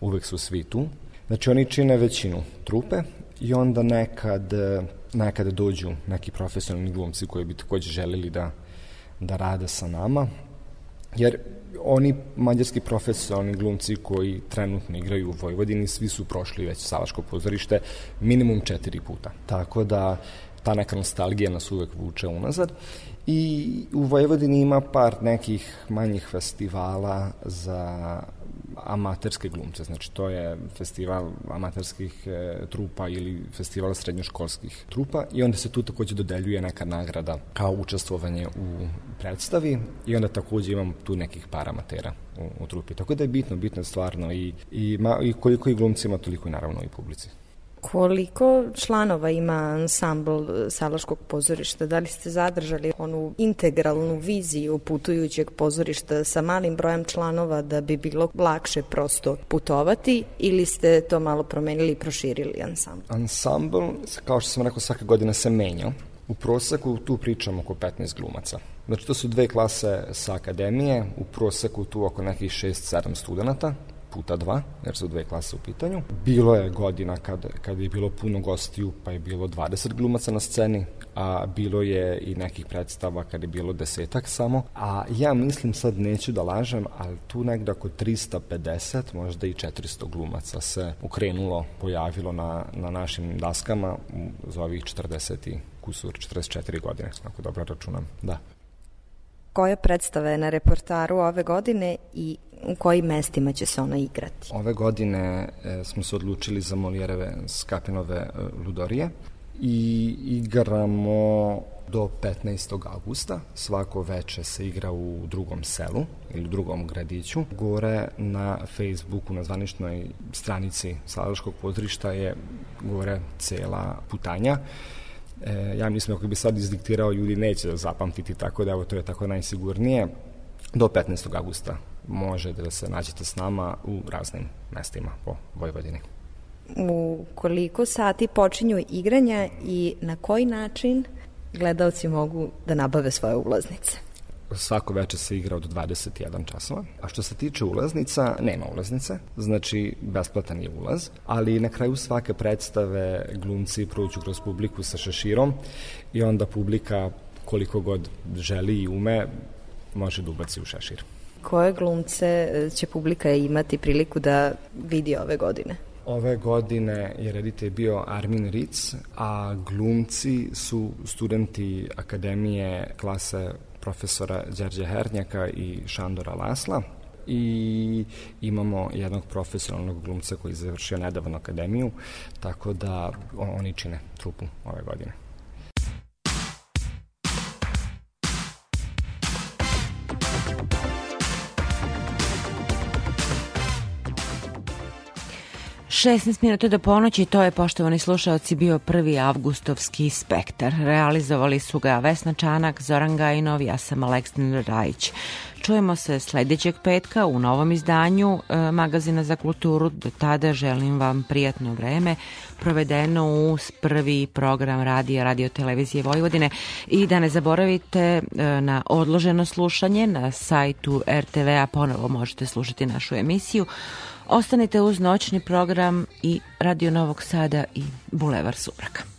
uvek su svi tu. Znači oni čine većinu trupe i onda nekad, nekad dođu neki profesionalni glumci koji bi takođe želeli da, da rade sa nama, jer oni mađarski profesionalni glumci koji trenutno igraju u Vojvodini, svi su prošli već Salaško pozorište minimum četiri puta. Tako da ta neka nostalgija nas uvek vuče unazad. I u Vojvodini ima par nekih manjih festivala za amaterske glumce, znači to je festival amaterskih e, trupa ili festival srednjoškolskih trupa i onda se tu takođe dodeljuje neka nagrada kao učestvovanje u predstavi i onda takođe imam tu nekih par amatera u, u trupi. Tako da je bitno, bitno je stvarno i, i, ma, i koliko i glumci ima, toliko i naravno i publici. Koliko članova ima ansambl Salaškog pozorišta? Da li ste zadržali onu integralnu viziju putujućeg pozorišta sa malim brojem članova da bi bilo lakše prosto putovati ili ste to malo promenili i proširili ansambl? Ansambl, kao što sam rekao, svake godine se menja. U proseku tu pričamo oko 15 glumaca. Znači to su dve klase sa akademije, u proseku tu oko nekih 6-7 studenta, puta dva, jer su dve klase u pitanju. Bilo je godina kad, kad je bilo puno gostiju, pa je bilo 20 glumaca na sceni, a bilo je i nekih predstava kad je bilo desetak samo, a ja mislim sad neću da lažem, ali tu negde oko 350, možda i 400 glumaca se ukrenulo, pojavilo na, na našim daskama za ovih 40 i kusur, 44 godine, ako dobro računam, da. Koje predstave na reportaru ove godine i u kojim mestima će se ona igrati? Ove godine e, smo se odlučili za Molijereve Skapinove e, Ludorije i igramo do 15. augusta. Svako veče se igra u drugom selu ili u drugom gradiću. Gore na Facebooku, na zvaničnoj stranici Salaškog pozorišta je gore cela putanja. E, ja mislim ako bi sad izdiktirao ljudi neće da zapamtiti tako da evo to je tako najsigurnije. Do 15. augusta možete da se nađete s nama u raznim mestima po Vojvodini. U koliko sati počinju igranja i na koji način gledalci mogu da nabave svoje ulaznice? Svako veče se igra od 21 časova. A što se tiče ulaznica, nema ulaznice, znači besplatan je ulaz, ali na kraju svake predstave glumci prođu kroz publiku sa šeširom i onda publika koliko god želi i ume može da ubaci u šešir. Koje glumce će publika imati priliku da vidi ove godine? Ove godine je reditelj bio Armin Ritz, a glumci su studenti Akademije klase profesora Đerđe Hernjaka i Šandora Lasla i imamo jednog profesionalnog glumca koji je završio nedavno akademiju, tako da oni čine trupu ove godine. 16 minuta do ponoći, to je, poštovani slušalci, bio prvi avgustovski spektar. Realizovali su ga Vesna Čanak, Zoran Gajinov, ja sam Aleksandar Rajić. Čujemo se sledećeg petka u novom izdanju e, Magazina za kulturu. Do tada želim vam prijatno vreme provedeno uz prvi program radija Radio Televizije Vojvodine i da ne zaboravite e, na odloženo slušanje na sajtu RTV-a ponovo možete slušati našu emisiju Ostanite uz noćni program i Radio Novog Sada i Bulevar Subraka.